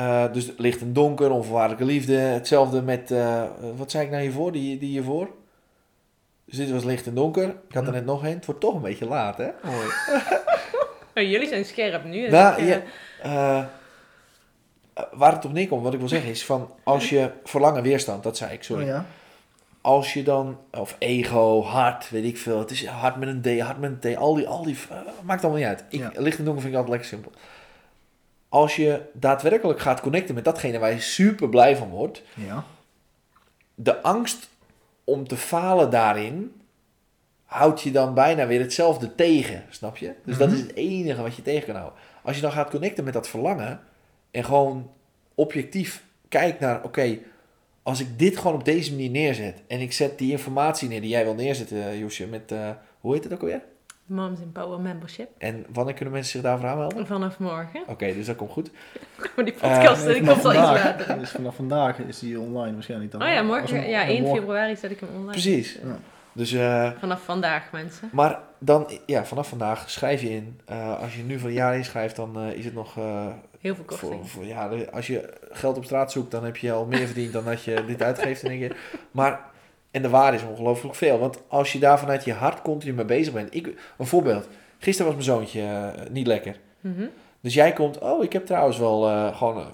eh, dus licht en donker, onvoorwaardelijke liefde, hetzelfde met, eh, wat zei ik nou hiervoor, die, die hiervoor? Dus dit was licht en donker. Ik had er net nog een. Het wordt toch een beetje laat, hè? Mooi. (laughs) Oh, jullie zijn scherp nu. Nou, ja, eh, waar het op neerkomt, wat ik wil zeggen, is van als je verlangen weerstand, dat zei ik, sorry. Oh ja. Als je dan, of ego, hart, weet ik veel. Het is hart met een D, hart met een T. Al die, al die, maakt allemaal niet uit. Ik, Ja. Licht en donker vind ik altijd lekker simpel. Als je daadwerkelijk gaat connecten met datgene waar je super blij van wordt. Ja. De angst om te falen daarin, houdt je dan bijna weer hetzelfde tegen. Snap je? Dus dat Mhm. is het enige wat je tegen kan houden. Als je dan gaat connecten met dat verlangen. En gewoon objectief kijkt naar, oké, als ik dit gewoon op deze manier neerzet. En ik zet die informatie neer die jij wil neerzetten, Josje, met, eh, hoe heet het ook alweer? Moms in Power Membership. En wanneer kunnen mensen zich daarvoor aanmelden? Vanaf morgen. Oké, dus dat komt goed. Maar (laughs) die podcast Nee, die vanaf komt al iets vandaag, later. dus vanaf vandaag is die online waarschijnlijk dan. Oh ja, morgen, een- ja, 1 morgen- februari zet ik hem online. Precies. Ja. Dus, eh, Vanaf vandaag, mensen. maar dan, ja, vanaf vandaag schrijf je in. Eh, als je nu voor een jaar inschrijft, dan eh, is het nog... eh, Heel veel korting. Voor, voor, ja, als je geld op straat zoekt, dan heb je al meer verdiend dan dat je dit uitgeeft in één keer. Maar, en de waarde is ongelooflijk veel. Want als je daar vanuit je hart continu mee bezig bent. Ik, een voorbeeld. Gisteren was mijn zoontje eh, niet lekker. Mhm. Dus jij komt, oh, ik heb trouwens wel eh, gewoon, eh,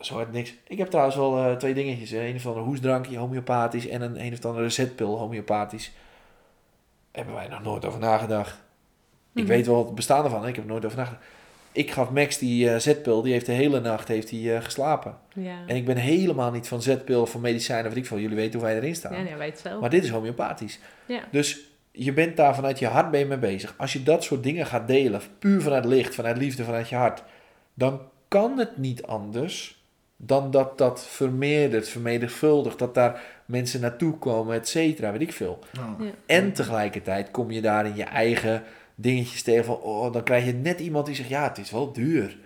zo uit niks. Ik heb trouwens wel twee dingetjes. Een of andere hoesdrankje, homeopathisch. En een, een of andere zetpil, homeopathisch. Hebben wij nog nooit over nagedacht. Ik Mhm. weet wel het bestaan ervan, hè. ik heb er nooit over nagedacht. Ik gaf Max die eh, zetpil, die heeft de hele nacht heeft hij, eh, geslapen. Ja. En ik ben helemaal niet van zetpil, van medicijnen, wat ik veel. Jullie weten hoe wij erin staan. ja, nee, wij het zelf. Maar dit is homeopathisch. Ja. Dus je bent daar vanuit je hart mee bezig. Als je dat soort dingen gaat delen, puur vanuit licht, vanuit liefde, vanuit je hart, dan kan het niet anders dan dat dat vermeerdert, vermenigvuldigt, dat daar mensen naartoe komen, et cetera, weet ik veel. Ja. En tegelijkertijd kom je daar in je eigen dingetjes tegen van, oh, dan krijg je net iemand die zegt, ja, het is wel duur.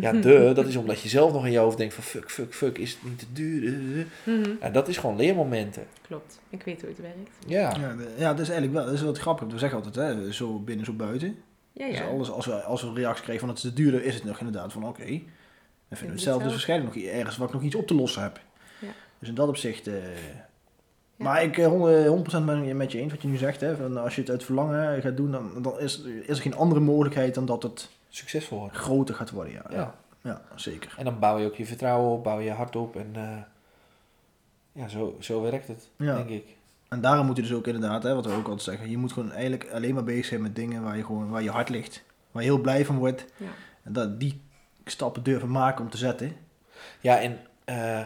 Ja, de, dat is omdat je zelf nog in je hoofd denkt van, fuck, fuck, fuck, is het niet te duur? Mhm. Ja, dat is gewoon leermomenten. Klopt. Ik weet hoe het werkt. Ja. Ja, ja, dat is eigenlijk wel, dat is wat grappig. We zeggen altijd, hè, zo binnen, zo buiten. Ja, Dus alles, als, we, als we een reactie krijgen van het is te duurder, is het nog inderdaad van oké. Dan vinden we het hetzelfde, dus zelf. waarschijnlijk nog ergens waar ik nog iets op te lossen heb. Ja. Dus in dat opzicht. eh, Ja. Maar ik eh, 100% 100% ben ik met je eens wat je nu zegt. Hè, van als je het uit verlangen gaat doen, dan, dan is, is er geen andere mogelijkheid dan dat het Succesvol worden. groter gaat worden. Ja, Ja. ja. zeker. En dan bouw je ook je vertrouwen op, bouw je je hart op en eh, ja, zo, zo werkt het, Ja. denk ik. En daarom moet je dus ook inderdaad, hè, wat we ook altijd zeggen, je moet gewoon eigenlijk alleen maar bezig zijn met dingen waar je, gewoon, waar je hart ligt. Waar je heel blij van wordt. Ja. En dat die stappen durven maken om te zetten. Ja, en eh,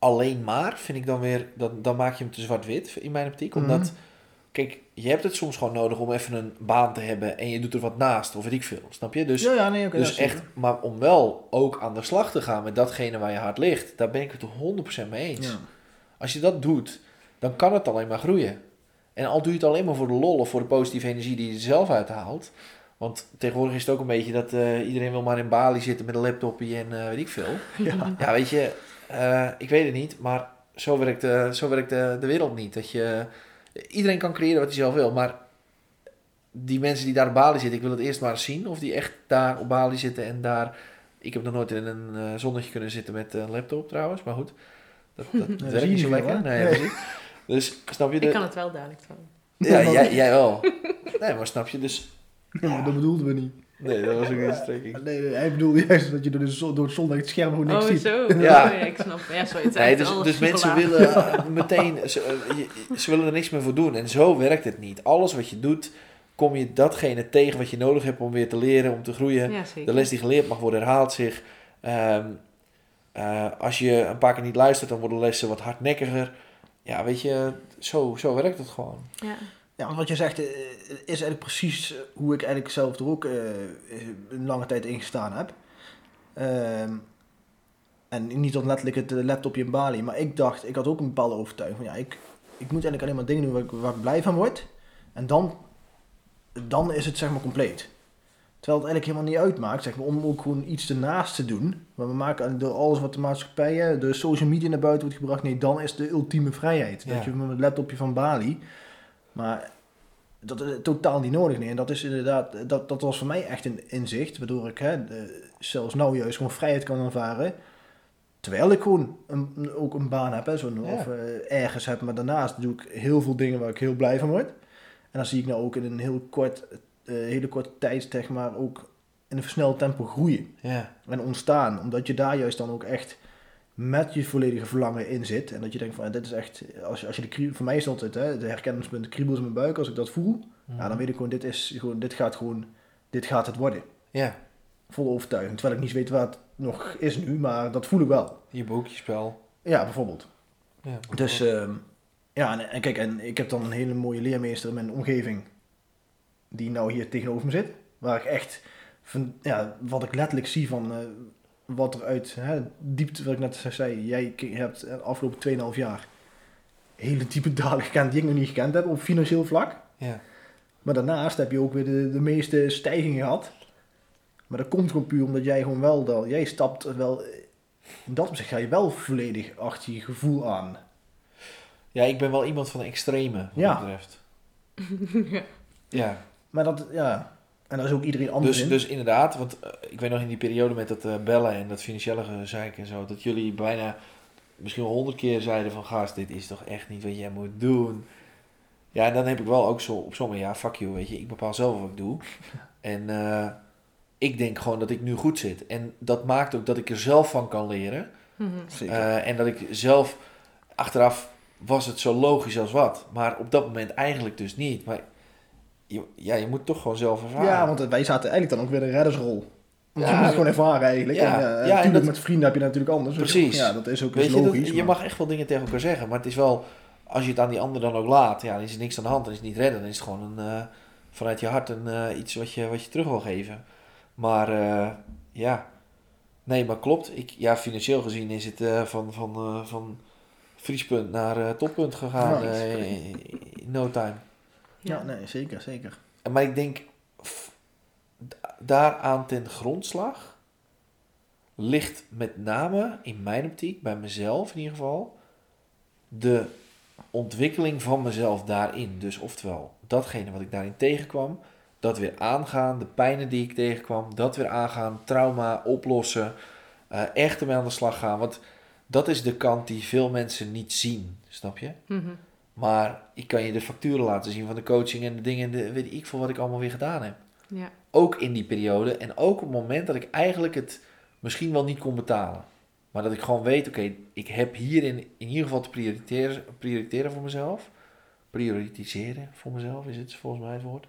alleen maar vind ik dan weer, dan, dan maak je hem te zwart-wit in mijn optiek. Omdat, Mhm. kijk, je hebt het soms gewoon nodig om even een baan te hebben en je doet er wat naast, of weet ik veel, snap je? Dus, ja, ja, nee, oké. dus echt, zeker. maar om wel ook aan de slag te gaan met datgene waar je hart ligt, daar ben ik het er 100% mee eens. Ja. Als je dat doet, dan kan het alleen maar groeien. En al doe je het alleen maar voor de lol of voor de positieve energie die je er zelf uithaalt. Want tegenwoordig is het ook een beetje dat eh, iedereen wil maar in Bali zitten met een laptopje en eh, weet ik veel. (laughs) Ja. Ja, weet je, eh, ik weet het niet, maar zo werkt, eh, zo werkt de, de wereld niet. Dat je, iedereen kan creëren wat hij zelf wil, maar die mensen die daar op Bali zitten, ik wil het eerst maar zien of die echt daar op Bali zitten en daar... Ik heb nog nooit in een eh, zonnetje kunnen zitten met een laptop trouwens, maar goed. Dat, dat (laughs) dat werkt niet zo lekker. Nee, Nee. Dus snap je Ik de... kan het wel dadelijk trouwens. Ja, (laughs) jij, jij wel. Nee, maar snap je dus... Ja, dat bedoelden we niet. Nee, dat was ook niet strekking. Nee, hij bedoelde juist dat je door, de zon, door het zonlicht het scherm gewoon niks Oh, ziet. zo. Ja. Ja. ik snap. Ja, sorry. Het is Nee, dus, dus mensen willen (laughs) meteen, ze, eh, ze willen er niks meer voor doen. En zo werkt het niet. Alles wat je doet, kom je datgene tegen wat je nodig hebt om weer te leren, om te groeien. Ja, zeker. De les die geleerd mag worden herhaalt zich. Ehm, eh, als je een paar keer niet luistert, dan worden lessen wat hardnekkiger. Ja, weet je, zo, zo werkt het gewoon. Ja. Ja, want wat je zegt eh, is eigenlijk precies eh, hoe ik eigenlijk zelf er ook eh, een lange tijd in gestaan heb. Ehm, en niet dan letterlijk het laptopje in Bali, maar ik dacht, ik had ook een bepaalde overtuiging van ja, ik, ik moet eigenlijk alleen maar dingen doen waar ik, waar ik blij van word. En dan, dan is het zeg maar compleet. Terwijl het eigenlijk helemaal niet uitmaakt, zeg maar, om ook gewoon iets ernaast te doen. Maar we maken door alles wat de maatschappijen, de social media naar buiten wordt gebracht, nee, dan is de ultieme vrijheid. Ja. Dat je met het laptopje van Bali. Maar dat is totaal niet nodig. Nee. En dat is inderdaad, dat, dat was voor mij echt een inzicht, waardoor ik hè, de- zelfs nou juist gewoon vrijheid kan ervaren. Terwijl ik gewoon een, ook een baan heb, hè, zo'n, Ja. of eh, ergens heb. Maar daarnaast doe ik heel veel dingen waar ik heel blij van word. En dan zie ik nou ook in een heel kort, eh, hele korte tijd, zeg maar, ook in een versneld tempo groeien Ja. en ontstaan. Omdat je daar juist dan ook echt met je volledige verlangen in zit. En dat je denkt van, dit is echt, als je, als je de voor mij is dat het, hè, de herkenningspunt, de kriebels in mijn buik, als ik dat voel, ja, dan weet ik gewoon, dit is gewoon, dit gaat gewoon, dit gaat het worden. Ja, Vol overtuiging. Terwijl ik niet weet wat het nog is nu, maar dat voel ik wel. je boekjespel. Ja, bijvoorbeeld. Ja, Dus ehm, ja, en, en kijk, en ik heb dan een hele mooie leermeester in mijn omgeving, die nou hier tegenover me zit, waar ik echt, van, ja, wat ik letterlijk zie van eh, wat er uit hè, diepte, wat ik net zei, jij hebt de afgelopen 2,5 jaar hele diepe dalen gekend die ik nog niet gekend heb op financieel vlak. ja. Maar daarnaast heb je ook weer de, de meeste stijgingen gehad. Maar dat komt gewoon puur omdat jij gewoon wel, dat, jij stapt wel, in dat opzicht ga je wel volledig achter je gevoel aan. ja, ik ben wel iemand van de extreme, wat Ja. dat betreft. (laughs) Ja, Maar dat, ja, en dat is ook iedereen anders dus, in. dus inderdaad, want eh, ik weet nog in die periode met dat eh, bellen en dat financiële gezeik en zo, dat jullie bijna misschien wel honderd keer zeiden van, gast, dit is toch echt niet wat jij moet doen. Ja, en dan heb ik wel ook zo op zo'n moment, ja, fuck you, weet je, ik bepaal zelf wat ik doe. (laughs) En eh, ik denk gewoon dat ik nu goed zit. En dat maakt ook dat ik er zelf van kan leren. Mhm. Zeker. Eh, en dat ik zelf, achteraf was het zo logisch als wat. Maar op dat moment eigenlijk dus niet. Maar je, ja, je moet toch gewoon zelf ervaren. ja, want wij zaten eigenlijk dan ook weer de reddersrol. Want Ja. je moet gewoon ervaren eigenlijk. Ja, en, ja, en natuurlijk dat- met vrienden heb je natuurlijk anders. Precies. Ja, dat is ook Weet eens je, dat- logisch. je maar- mag echt wel dingen tegen elkaar zeggen. Maar het is wel, als je het aan die ander dan ook laat, ja, dan is er niks aan de hand. Dan is het niet redden. Dan is het gewoon een, eh, vanuit je hart een, eh, iets wat je, wat je terug wil geven. Maar eh, ja, nee, maar klopt. Ik, ja, financieel gezien is het eh, van, van, eh, van vriespunt naar eh, toppunt gegaan eh, in no time. Ja, nee, zeker, zeker. Maar ik denk, daaraan ten grondslag ligt met name in mijn optiek, bij mezelf in ieder geval, de ontwikkeling van mezelf daarin. Dus oftewel, datgene wat ik daarin tegenkwam, dat weer aangaan, de pijnen die ik tegenkwam, dat weer aangaan, trauma oplossen, eh, echt ermee aan de slag gaan. Want dat is de kant die veel mensen niet zien, snap je? Mhm. Maar ik kan je de facturen laten zien van de coaching en de dingen, en de, weet ik veel wat ik allemaal weer gedaan heb. Ja. Ook in die periode en ook op het moment dat ik eigenlijk het misschien wel niet kon betalen. Maar dat ik gewoon weet, oké, ik heb hierin in ieder geval te prioriteren, prioriteren voor mezelf. Prioritiseren voor mezelf is het volgens mij het woord.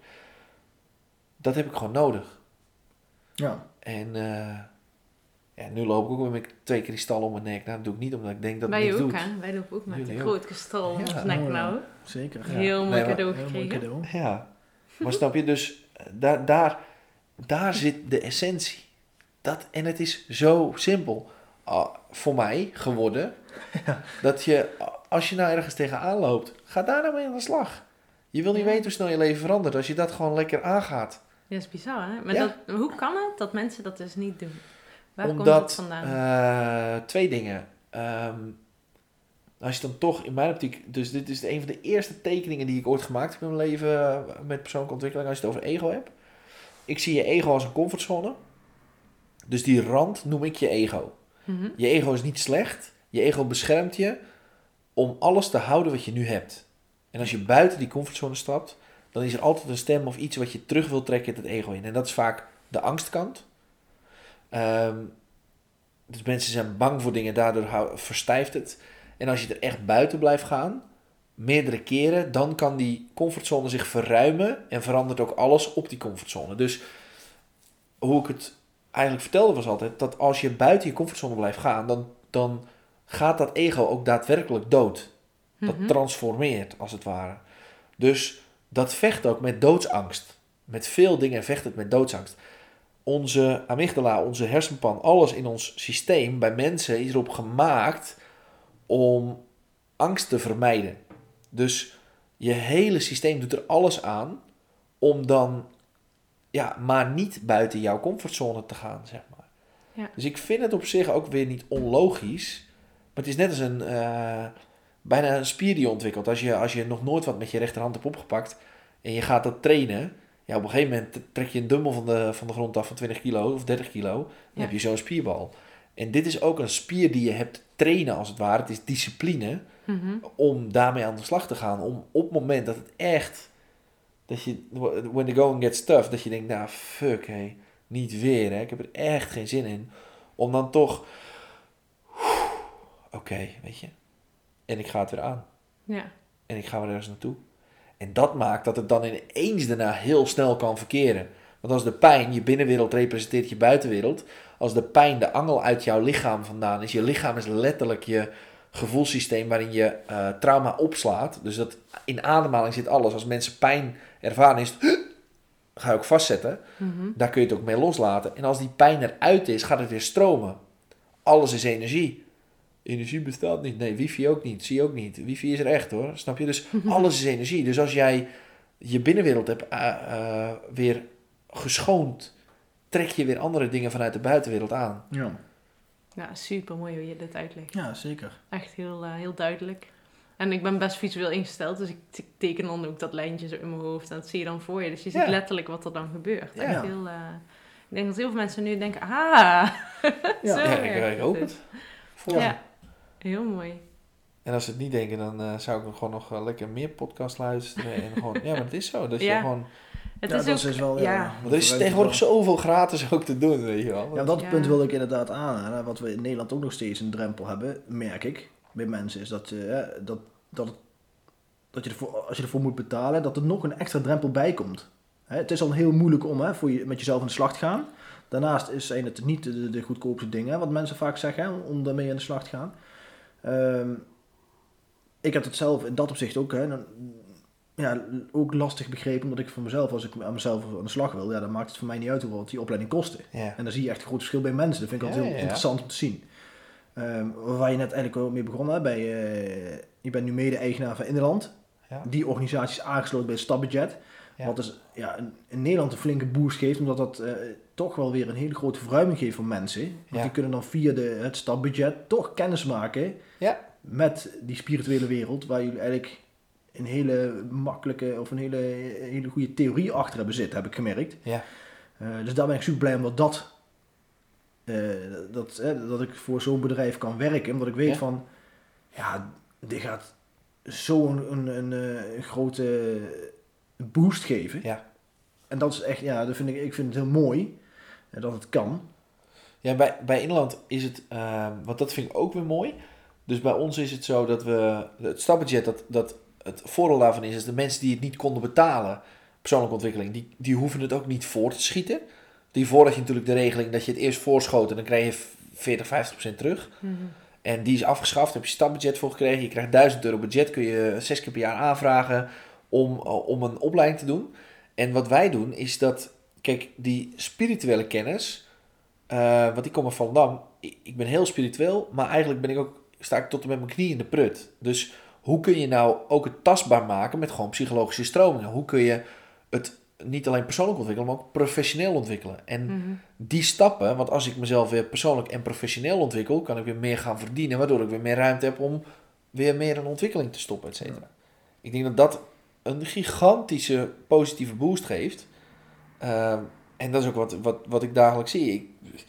Dat heb ik gewoon nodig. Ja, En eh, ja, nu loop ik ook met twee kristallen om mijn nek. Nou, dat doe ik niet omdat ik denk dat het Wij ook, doet. hè? Wij lopen ook met Jullie een ook. groot kristal om Ja, ons nek ja. nou. zeker. Ja. Heel mooi Nee, maar- cadeau Heel mooi gekregen. cadeau. Ja, maar snap je, dus eh, daar, daar, daar zit de essentie. Dat, en het is zo simpel ah, voor mij geworden, dat je, ah, als je nou ergens tegenaan loopt, ga daar nou mee aan de slag. Je wil niet Ja. weten hoe snel je leven verandert als je dat gewoon lekker aangaat. Ja, dat is bizar, hè? Maar Ja. dat, hoe kan het dat mensen dat dus niet doen? Waar komt Omdat, dat vandaan? eh, twee dingen. Ehm, als je dan toch in mijn optiek, dus dit is een van de eerste tekeningen die ik ooit gemaakt heb in mijn leven eh, met persoonlijke ontwikkeling, als je het over ego hebt. Ik zie je ego als een comfortzone. Dus die rand noem ik je ego. Mhm. Je ego is niet slecht. Je ego beschermt je om alles te houden wat je nu hebt. En als je buiten die comfortzone stapt, dan is er altijd een stem of iets wat je terug wil trekken het ego in. En dat is vaak de angstkant. Ehm, dus mensen zijn bang voor dingen, daardoor verstijft het. En als je er echt buiten blijft gaan, meerdere keren, dan kan die comfortzone zich verruimen en verandert ook alles op die comfortzone. Dus hoe ik het eigenlijk vertelde was altijd dat als je buiten je comfortzone blijft gaan, dan, dan gaat dat ego ook daadwerkelijk dood. Dat Mhm. transformeert, als het ware. Dus dat vecht ook met doodsangst. Met veel dingen vecht het met doodsangst. Onze amygdala, onze hersenpan, alles in ons systeem bij mensen is erop gemaakt om angst te vermijden. Dus je hele systeem doet er alles aan om dan ja, maar niet buiten jouw comfortzone te gaan, zeg maar. Ja. Dus ik vind het op zich ook weer niet onlogisch. Maar het is net als een, eh, bijna een spier die je ontwikkelt. Als je, als je nog nooit wat met je rechterhand hebt opgepakt en je gaat dat trainen. Ja, op een gegeven moment trek je een dumbbell van de, van de grond af van 20 kilo of 30 kilo. Dan Ja. heb je zo'n spierbal. En dit is ook een spier die je hebt trainen als het ware. Het is discipline Mhm. om daarmee aan de slag te gaan. Om op het moment dat het echt, dat je, when the going gets tough, dat je denkt, nou fuck hé, niet weer hè, ik heb er echt geen zin in. Om dan toch, oké, weet je, en ik ga het weer aan. Ja. En ik ga weer ergens naartoe. En dat maakt dat het dan ineens daarna heel snel kan verkeren. Want als de pijn, je binnenwereld representeert je buitenwereld. Als de pijn de angel uit jouw lichaam vandaan is. Je lichaam is letterlijk je gevoelssysteem waarin je eh, trauma opslaat. Dus dat in ademhaling zit alles. Als mensen pijn ervaren is het, (gasps) ga je ook vastzetten. Mhm. Daar kun je het ook mee loslaten. En als die pijn eruit is, gaat het weer stromen. Alles is energie. Energie bestaat niet. Nee, wifi ook niet. Zie je ook niet. Wifi is er echt hoor. Snap je? Dus (laughs) alles is energie. Dus als jij je binnenwereld hebt eh, eh, weer geschoond, trek je weer andere dingen vanuit de buitenwereld aan. Ja, ja, super mooi hoe je dit uitlegt. ja zeker. Echt heel, eh, heel duidelijk. En ik ben best visueel ingesteld, dus ik teken dan ook dat lijntje zo in mijn hoofd. En dat zie je dan voor je. Dus je ziet Ja. letterlijk wat er dan gebeurt. Ja. Echt heel, eh, ik denk dat heel veel mensen nu denken, ah, (laughs) Ja. zo Ja, ik, hoop het. Voor Ja. Heel mooi. En als ze het niet denken, dan eh, zou ik gewoon nog eh, lekker meer podcast luisteren. En (laughs) gewoon, ja, maar het is zo. Dat je Ja. gewoon, Het ja, is dat ook, is wel, ja. want er is tegenwoordig zoveel gratis ook te doen, weet je wel. Ja, dat Ja. punt wil ik inderdaad aan. Wat we in Nederland ook nog steeds een drempel hebben, merk ik bij mensen, is dat, eh, dat, dat, dat je ervoor, als je ervoor moet betalen, dat er nog een extra drempel bij komt. Hè, het is al heel moeilijk om hè, voor je, met jezelf aan de slag te gaan. Daarnaast is, zijn het niet de, de goedkoopste dingen, wat mensen vaak zeggen, hè, om daarmee aan de slag te gaan. Ehm, ik heb het zelf in dat opzicht ook, hè, ja, ook lastig begrepen, omdat ik voor mezelf, als ik aan mezelf aan de slag wil, ja, dan maakt het voor mij niet uit hoeveel die opleiding kostte. Ja. En dan zie je echt een groot verschil bij mensen. Dat vind ik Ja, altijd heel ja, interessant om te zien. Ehm, waar je net eigenlijk ook mee begonnen hebt, bij, eh, je bent nu mede-eigenaar van. Ja. Die organisatie is aangesloten bij het. Ja. Wat dus ja, in, Nederland een flinke boost geeft, omdat dat eh, toch wel weer een hele grote verruiming geeft voor mensen. Want Ja. die kunnen dan via de, het Stapbudget toch kennis maken Ja. met die spirituele wereld, waar jullie eigenlijk een hele makkelijke of een hele, hele goede theorie achter hebben zitten, heb ik gemerkt. Ja. Eh, dus daar ben ik super blij omdat dat, dat, eh, dat ik voor zo'n bedrijf kan werken. Omdat ik weet Ja. van, ja, dit gaat zo'n een, een, een grote boost geven. Ja. En dat is echt, ja, dat vind ik, ik vind het heel mooi eh, dat het kan. Ja, bij, bij Inland is het, eh, want dat vind ik ook weer mooi. Dus bij ons is het zo dat we, het stapbudget, dat, dat het voordeel daarvan is, is de mensen die het niet konden betalen, persoonlijke ontwikkeling, die, die hoeven het ook niet voor te schieten. Die had je natuurlijk de regeling dat je het eerst voorschoot en dan krijg je 40, 50 procent terug. Mhm. En die is afgeschaft, daar heb je stapbudget voor gekregen. Je krijgt 1000 euro budget, kun je zes keer per jaar aanvragen om, eh, om een opleiding te doen. En wat wij doen is dat, kijk, die spirituele kennis, eh want die komen van Volendam. Ik, ik ben heel spiritueel, maar eigenlijk ben ik ook, sta ik tot en met mijn knie in de prut. Dus hoe kun je nou ook het tastbaar maken met gewoon psychologische stromingen? Hoe kun je het niet alleen persoonlijk ontwikkelen, maar ook professioneel ontwikkelen? En Mhm. die stappen, want als ik mezelf weer persoonlijk en professioneel ontwikkel, kan ik weer meer gaan verdienen, waardoor ik weer meer ruimte heb om weer meer een ontwikkeling te stoppen, et cetera. Ik denk dat dat een gigantische positieve boost geeft. Ehm, en dat is ook wat, wat, wat ik dagelijks zie. Ik,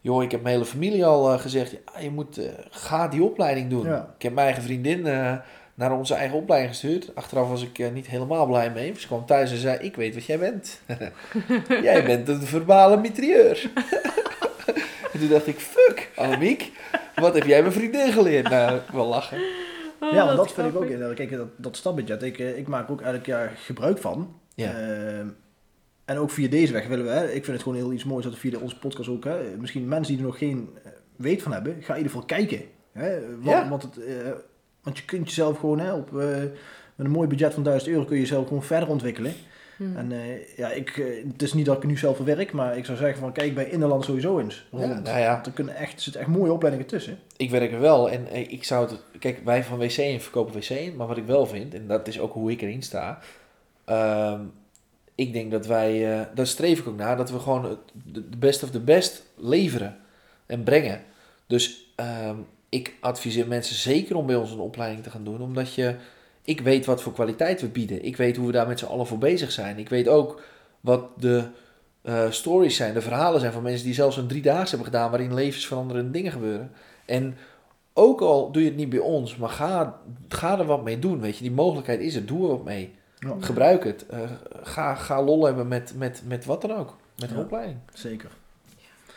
joh, ik heb mijn hele familie al eh, gezegd, ja, je moet, eh, ga die opleiding doen. Ja. Ik heb mijn eigen vriendin eh, naar onze eigen opleiding gestuurd. Achteraf was ik niet helemaal blij mee. Ze kwam thuis en zei, ik weet wat jij bent. (laughs) jij bent een verbale mitrieur. (laughs) en toen dacht ik, fuck, Annemiek, wat heb jij mijn vriendin geleerd? Nou, wel lachen. Oh, ja, want dat vind ik ook. Kijk, dat, dat stapbudget, ik, eh, ik maak ook elk jaar gebruik van. Ja. Ehm, en ook via deze weg willen we, hè, ik vind het gewoon heel iets moois dat we via onze podcast ook, hè, misschien mensen die er nog geen eh, weet van hebben, ga in ieder geval kijken. Hè, want, Ja. want, het, eh, want je kunt jezelf gewoon hè, op, eh, met een mooi budget van 1000 euro kun je jezelf gewoon verder ontwikkelen. Mhm. En eh, ja, ik, eh, het is niet dat ik nu zelf werk, maar ik zou zeggen van kijk bij Inderland sowieso eens rond. Ja, nou ja. Want er, kunnen echt, er zitten echt mooie opleidingen tussen. ik werk er wel en eh, ik zou het... Kijk, wij van WC in verkopen WC in, maar wat ik wel vind, en dat is ook hoe ik erin sta... ehm, ik denk dat wij, eh, daar streef ik ook naar, dat we gewoon het- de de best of the best leveren en brengen. Dus ehm, ik adviseer mensen zeker om bij ons een opleiding te gaan doen, omdat je... Ik weet wat voor kwaliteit we bieden. Ik weet hoe we daar met z'n allen voor bezig zijn. Ik weet ook wat de eh, stories zijn, de verhalen zijn van mensen die zelfs een driedaagse hebben gedaan waarin levensveranderende dingen gebeuren. En ook al doe je het niet bij ons, maar ga, ga er wat mee doen. Weet je, die mogelijkheid is er. Doe er wat mee. Ja, Gebruik het. Eh, ga, ga lol hebben met, met, met wat dan ook. Met een Ja. opleiding. zeker.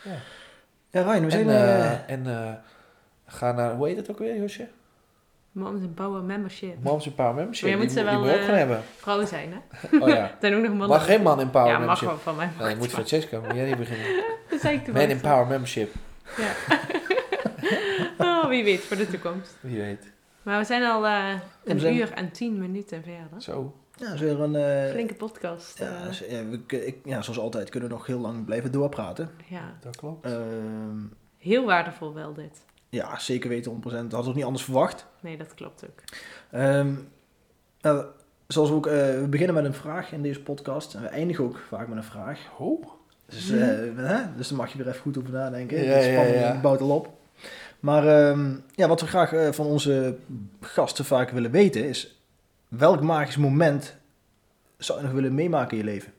Ja. Ja, Ryan, we zijn... En, eh, en eh, ga naar, hoe heet het ook weer, Josje? Moms en Power Membership. Moms in Power Membership. Maar je moet die, ze wel, gaan hebben. Vrouwen zijn, hè? Oh ja. (laughs) Dan ook nog mannen. Mag geen man in Power Ja, mag Membership. wel van mij. Nee, moet Francesca, moet jij niet beginnen. (laughs) Dat zei ik toen Man in Power Membership. Ja. (laughs) oh, wie weet, voor de toekomst. Wie weet. Maar we zijn al eh, een zijn- uur en tien minuten verder. Zo. ja, dat is weer een... eh, Flinke podcast. ja, ja, we- ik, ja, zoals altijd kunnen we nog heel lang blijven doorpraten. ja, Dat klopt. Ehm, heel waardevol wel dit. Ja, zeker weten, 100%. Dat hadden we ook niet anders verwacht. Nee, dat klopt ook. Ehm, nou, zoals we ook... eh, we beginnen met een vraag in deze podcast. En we eindigen ook vaak met een vraag. Oh. Dus, eh, hè? dus daar mag je weer even goed over nadenken. Ja, de ja, bouwt al op. Maar ehm, ja, wat we graag eh, van onze gasten vaak willen weten is... Welk magisch moment zou je nog willen meemaken in je leven?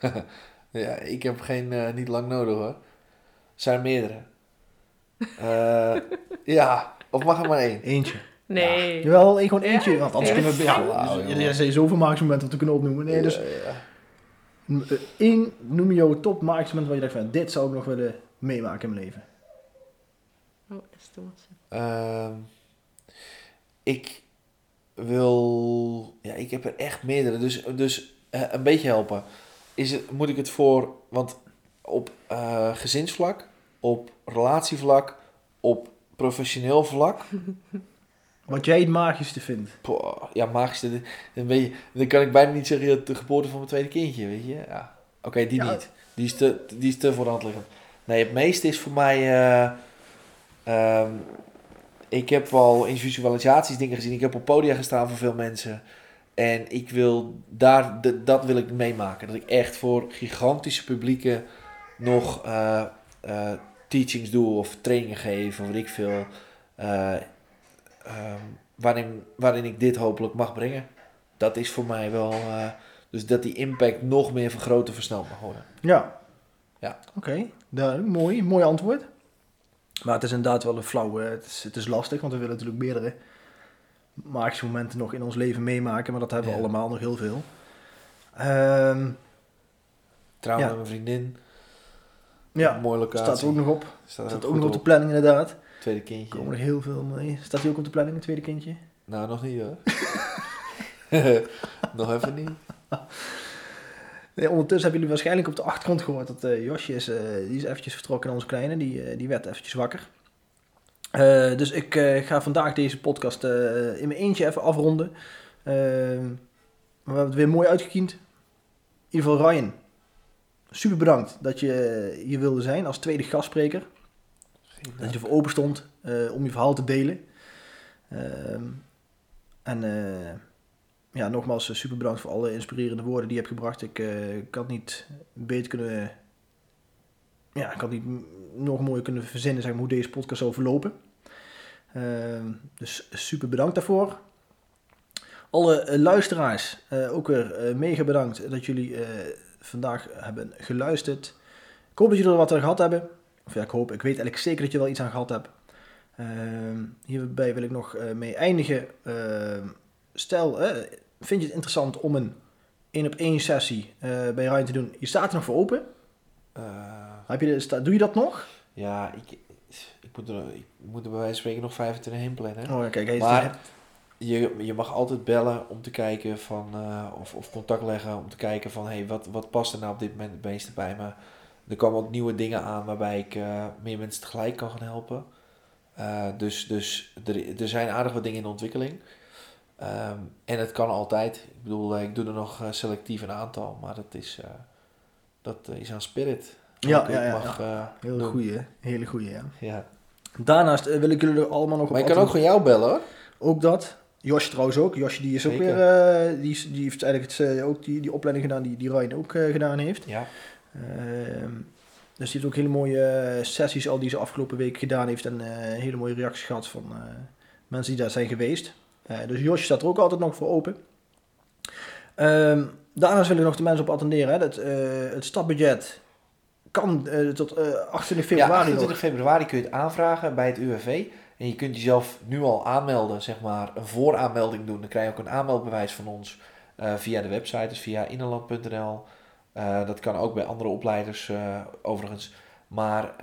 (laughs) Ja, ik heb geen, eh, niet lang nodig hoor. Er zijn meerdere. Eh, ja, of mag er maar één? Eentje. Nee. Jawel, één, gewoon Ja? eentje. Want anders Ja. kunnen we... Ja, dus, jongen. er zijn zoveel magisch momenten wat we kunnen opnoemen. Nee, dus Ja, ja. één noem je jouw top moment waar je denkt van... Dit zou ik nog willen meemaken in mijn leven. Oh, dat is Thomas. Ehm, ik wil... Ja, ik heb er echt meerdere. Dus, dus eh, een beetje helpen. Is het, moet ik het voor... Want op eh, gezinsvlak, op relatievlak, op professioneel vlak... (laughs) Wat jij het magischste vindt. Poh, ja, magisch. Dan, dan, ben je, dan kan ik bijna niet zeggen dat de geboorte van mijn tweede kindje, weet je. Ja. Oké, die Ja. niet. Die is, te, die is te voor de hand liggend. Nee, het meeste is voor mij... eh, ehm, ik heb al in visualisaties dingen gezien. Ik heb op podia gestaan voor veel mensen. En ik wil daar, dat wil ik meemaken. Dat ik echt voor gigantische publieken nog eh, eh, teachings doe of trainingen geef of weet ik veel. Eh, ehm, waarin, waarin ik dit hopelijk mag brengen. Dat is voor mij wel. eh, dus dat die impact nog meer vergroot en versneld mag worden. Ja. Ja. Oké. Mooi, mooi antwoord. Maar het is inderdaad wel een flauw. eh, Het is, het is lastig, want we willen natuurlijk meerdere magische momenten nog in ons leven meemaken. Maar dat hebben we Ja. allemaal nog heel veel. Ehm, Trouwen Ja. met mijn vriendin. Ja, Mooie locatie. staat er ook nog op. Staat er Staat ook nog op de planning inderdaad. Tweede kindje. komen er heel veel mee. Staat hij ook op de planning, een tweede kindje? Nou, nog niet hoor. (laughs) (laughs) nog even niet. Nee, ondertussen hebben jullie waarschijnlijk op de achtergrond gehoord dat eh, Josje is, eh, die is eventjes vertrokken naar ons kleine. Die, eh, die werd eventjes wakker. Dus ik ga vandaag deze podcast in mijn eentje even afronden. Eh, we hebben het weer mooi uitgekiend. In ieder geval Ryan, super bedankt dat je hier wilde zijn als tweede gastspreker. Dat je ervoor open stond eh, om je verhaal te delen. Ehm, en eh, ja, nogmaals eh, super bedankt voor alle inspirerende woorden die je hebt gebracht. Ik, had niet beter kunnen... Ja, ik had niet nog mooier kunnen verzinnen zeg maar, hoe deze podcast zou verlopen. Ehm, dus super bedankt daarvoor. Alle luisteraars, ook weer mega bedankt dat jullie vandaag hebben geluisterd. Ik hoop dat jullie er wat aan gehad hebben. Of ja, ik hoop, ik weet eigenlijk zeker dat je er wel iets aan gehad hebt. Ehm, hierbij wil ik nog eh, mee eindigen. Ehm, stel, vind je het interessant om een één op één sessie eh, bij Ryan te doen? Je staat er nog voor open. Eh, Heb je de, doe je dat nog? ja, ik, ik, moet er, ik moet er bij wijze van spreken nog 25 heen plannen. Oh ja, kijk, Maar je, je mag altijd bellen om te kijken van, eh, of, of contact leggen om te kijken van, hey, wat, wat past er nou op dit moment het meeste bij me? Er komen ook nieuwe dingen aan waarbij ik eh, meer mensen tegelijk kan gaan helpen. Eh, dus dus er, er zijn aardig wat dingen in de ontwikkeling. Ehm, en het kan altijd. Ik bedoel, ik doe er nog selectief een aantal, maar dat is, dat is aan spirit. Ja, ik ja, ja, mag, Heel doen. goeie, hele goeie, ja. Ja. Daarnaast wil ik jullie er allemaal nog op Maar je kan ook gewoon jou bellen hoor. Ook dat. Josje trouwens ook. Josje die is ook weer, eh, die, die heeft eigenlijk het, eh, ook die, die opleiding gedaan die, die Ryan ook eh, gedaan heeft. Ja. Ehm, dus die heeft ook hele mooie sessies al die ze afgelopen week gedaan heeft. En hele mooie reacties gehad van mensen die daar zijn geweest. Dus Josje staat er ook altijd nog voor open. Ehm, daarnaast willen we nog de mensen op attenderen. Hè. Dat, het stapbudget kan tot eh 28 Ja, februari 28 nog. februari kun je het aanvragen bij het UWV. En je kunt jezelf nu al aanmelden, zeg maar, een vooraanmelding doen. Dan krijg je ook een aanmeldbewijs van ons eh, via de website, dus via innerland.nl. Eh, dat kan ook bij andere opleiders eh, overigens. Maar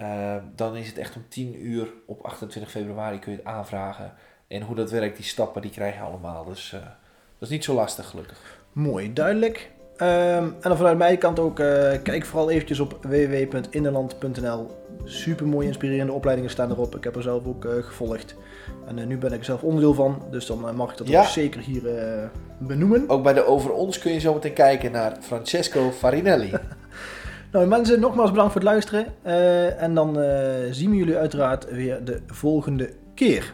dan is het echt om 10 uur op 28 februari kun je het aanvragen. En hoe dat werkt, die stappen, die krijg je allemaal. Dus dat is niet zo lastig, gelukkig. Mooi, duidelijk. Ehm, en dan vanuit mijn kant ook, eh, kijk vooral eventjes op www.innerland.nl. Super mooie inspirerende opleidingen staan erop. Ik heb er zelf ook eh, gevolgd. En eh, nu ben ik zelf onderdeel van, dus dan mag ik dat Ja. ook zeker hier benoemen. Ook bij de Over Ons kun je zo meteen kijken naar Francesco Farinelli. (laughs) Nou mensen, nogmaals bedankt voor het luisteren. En dan zien we jullie uiteraard weer de volgende keer.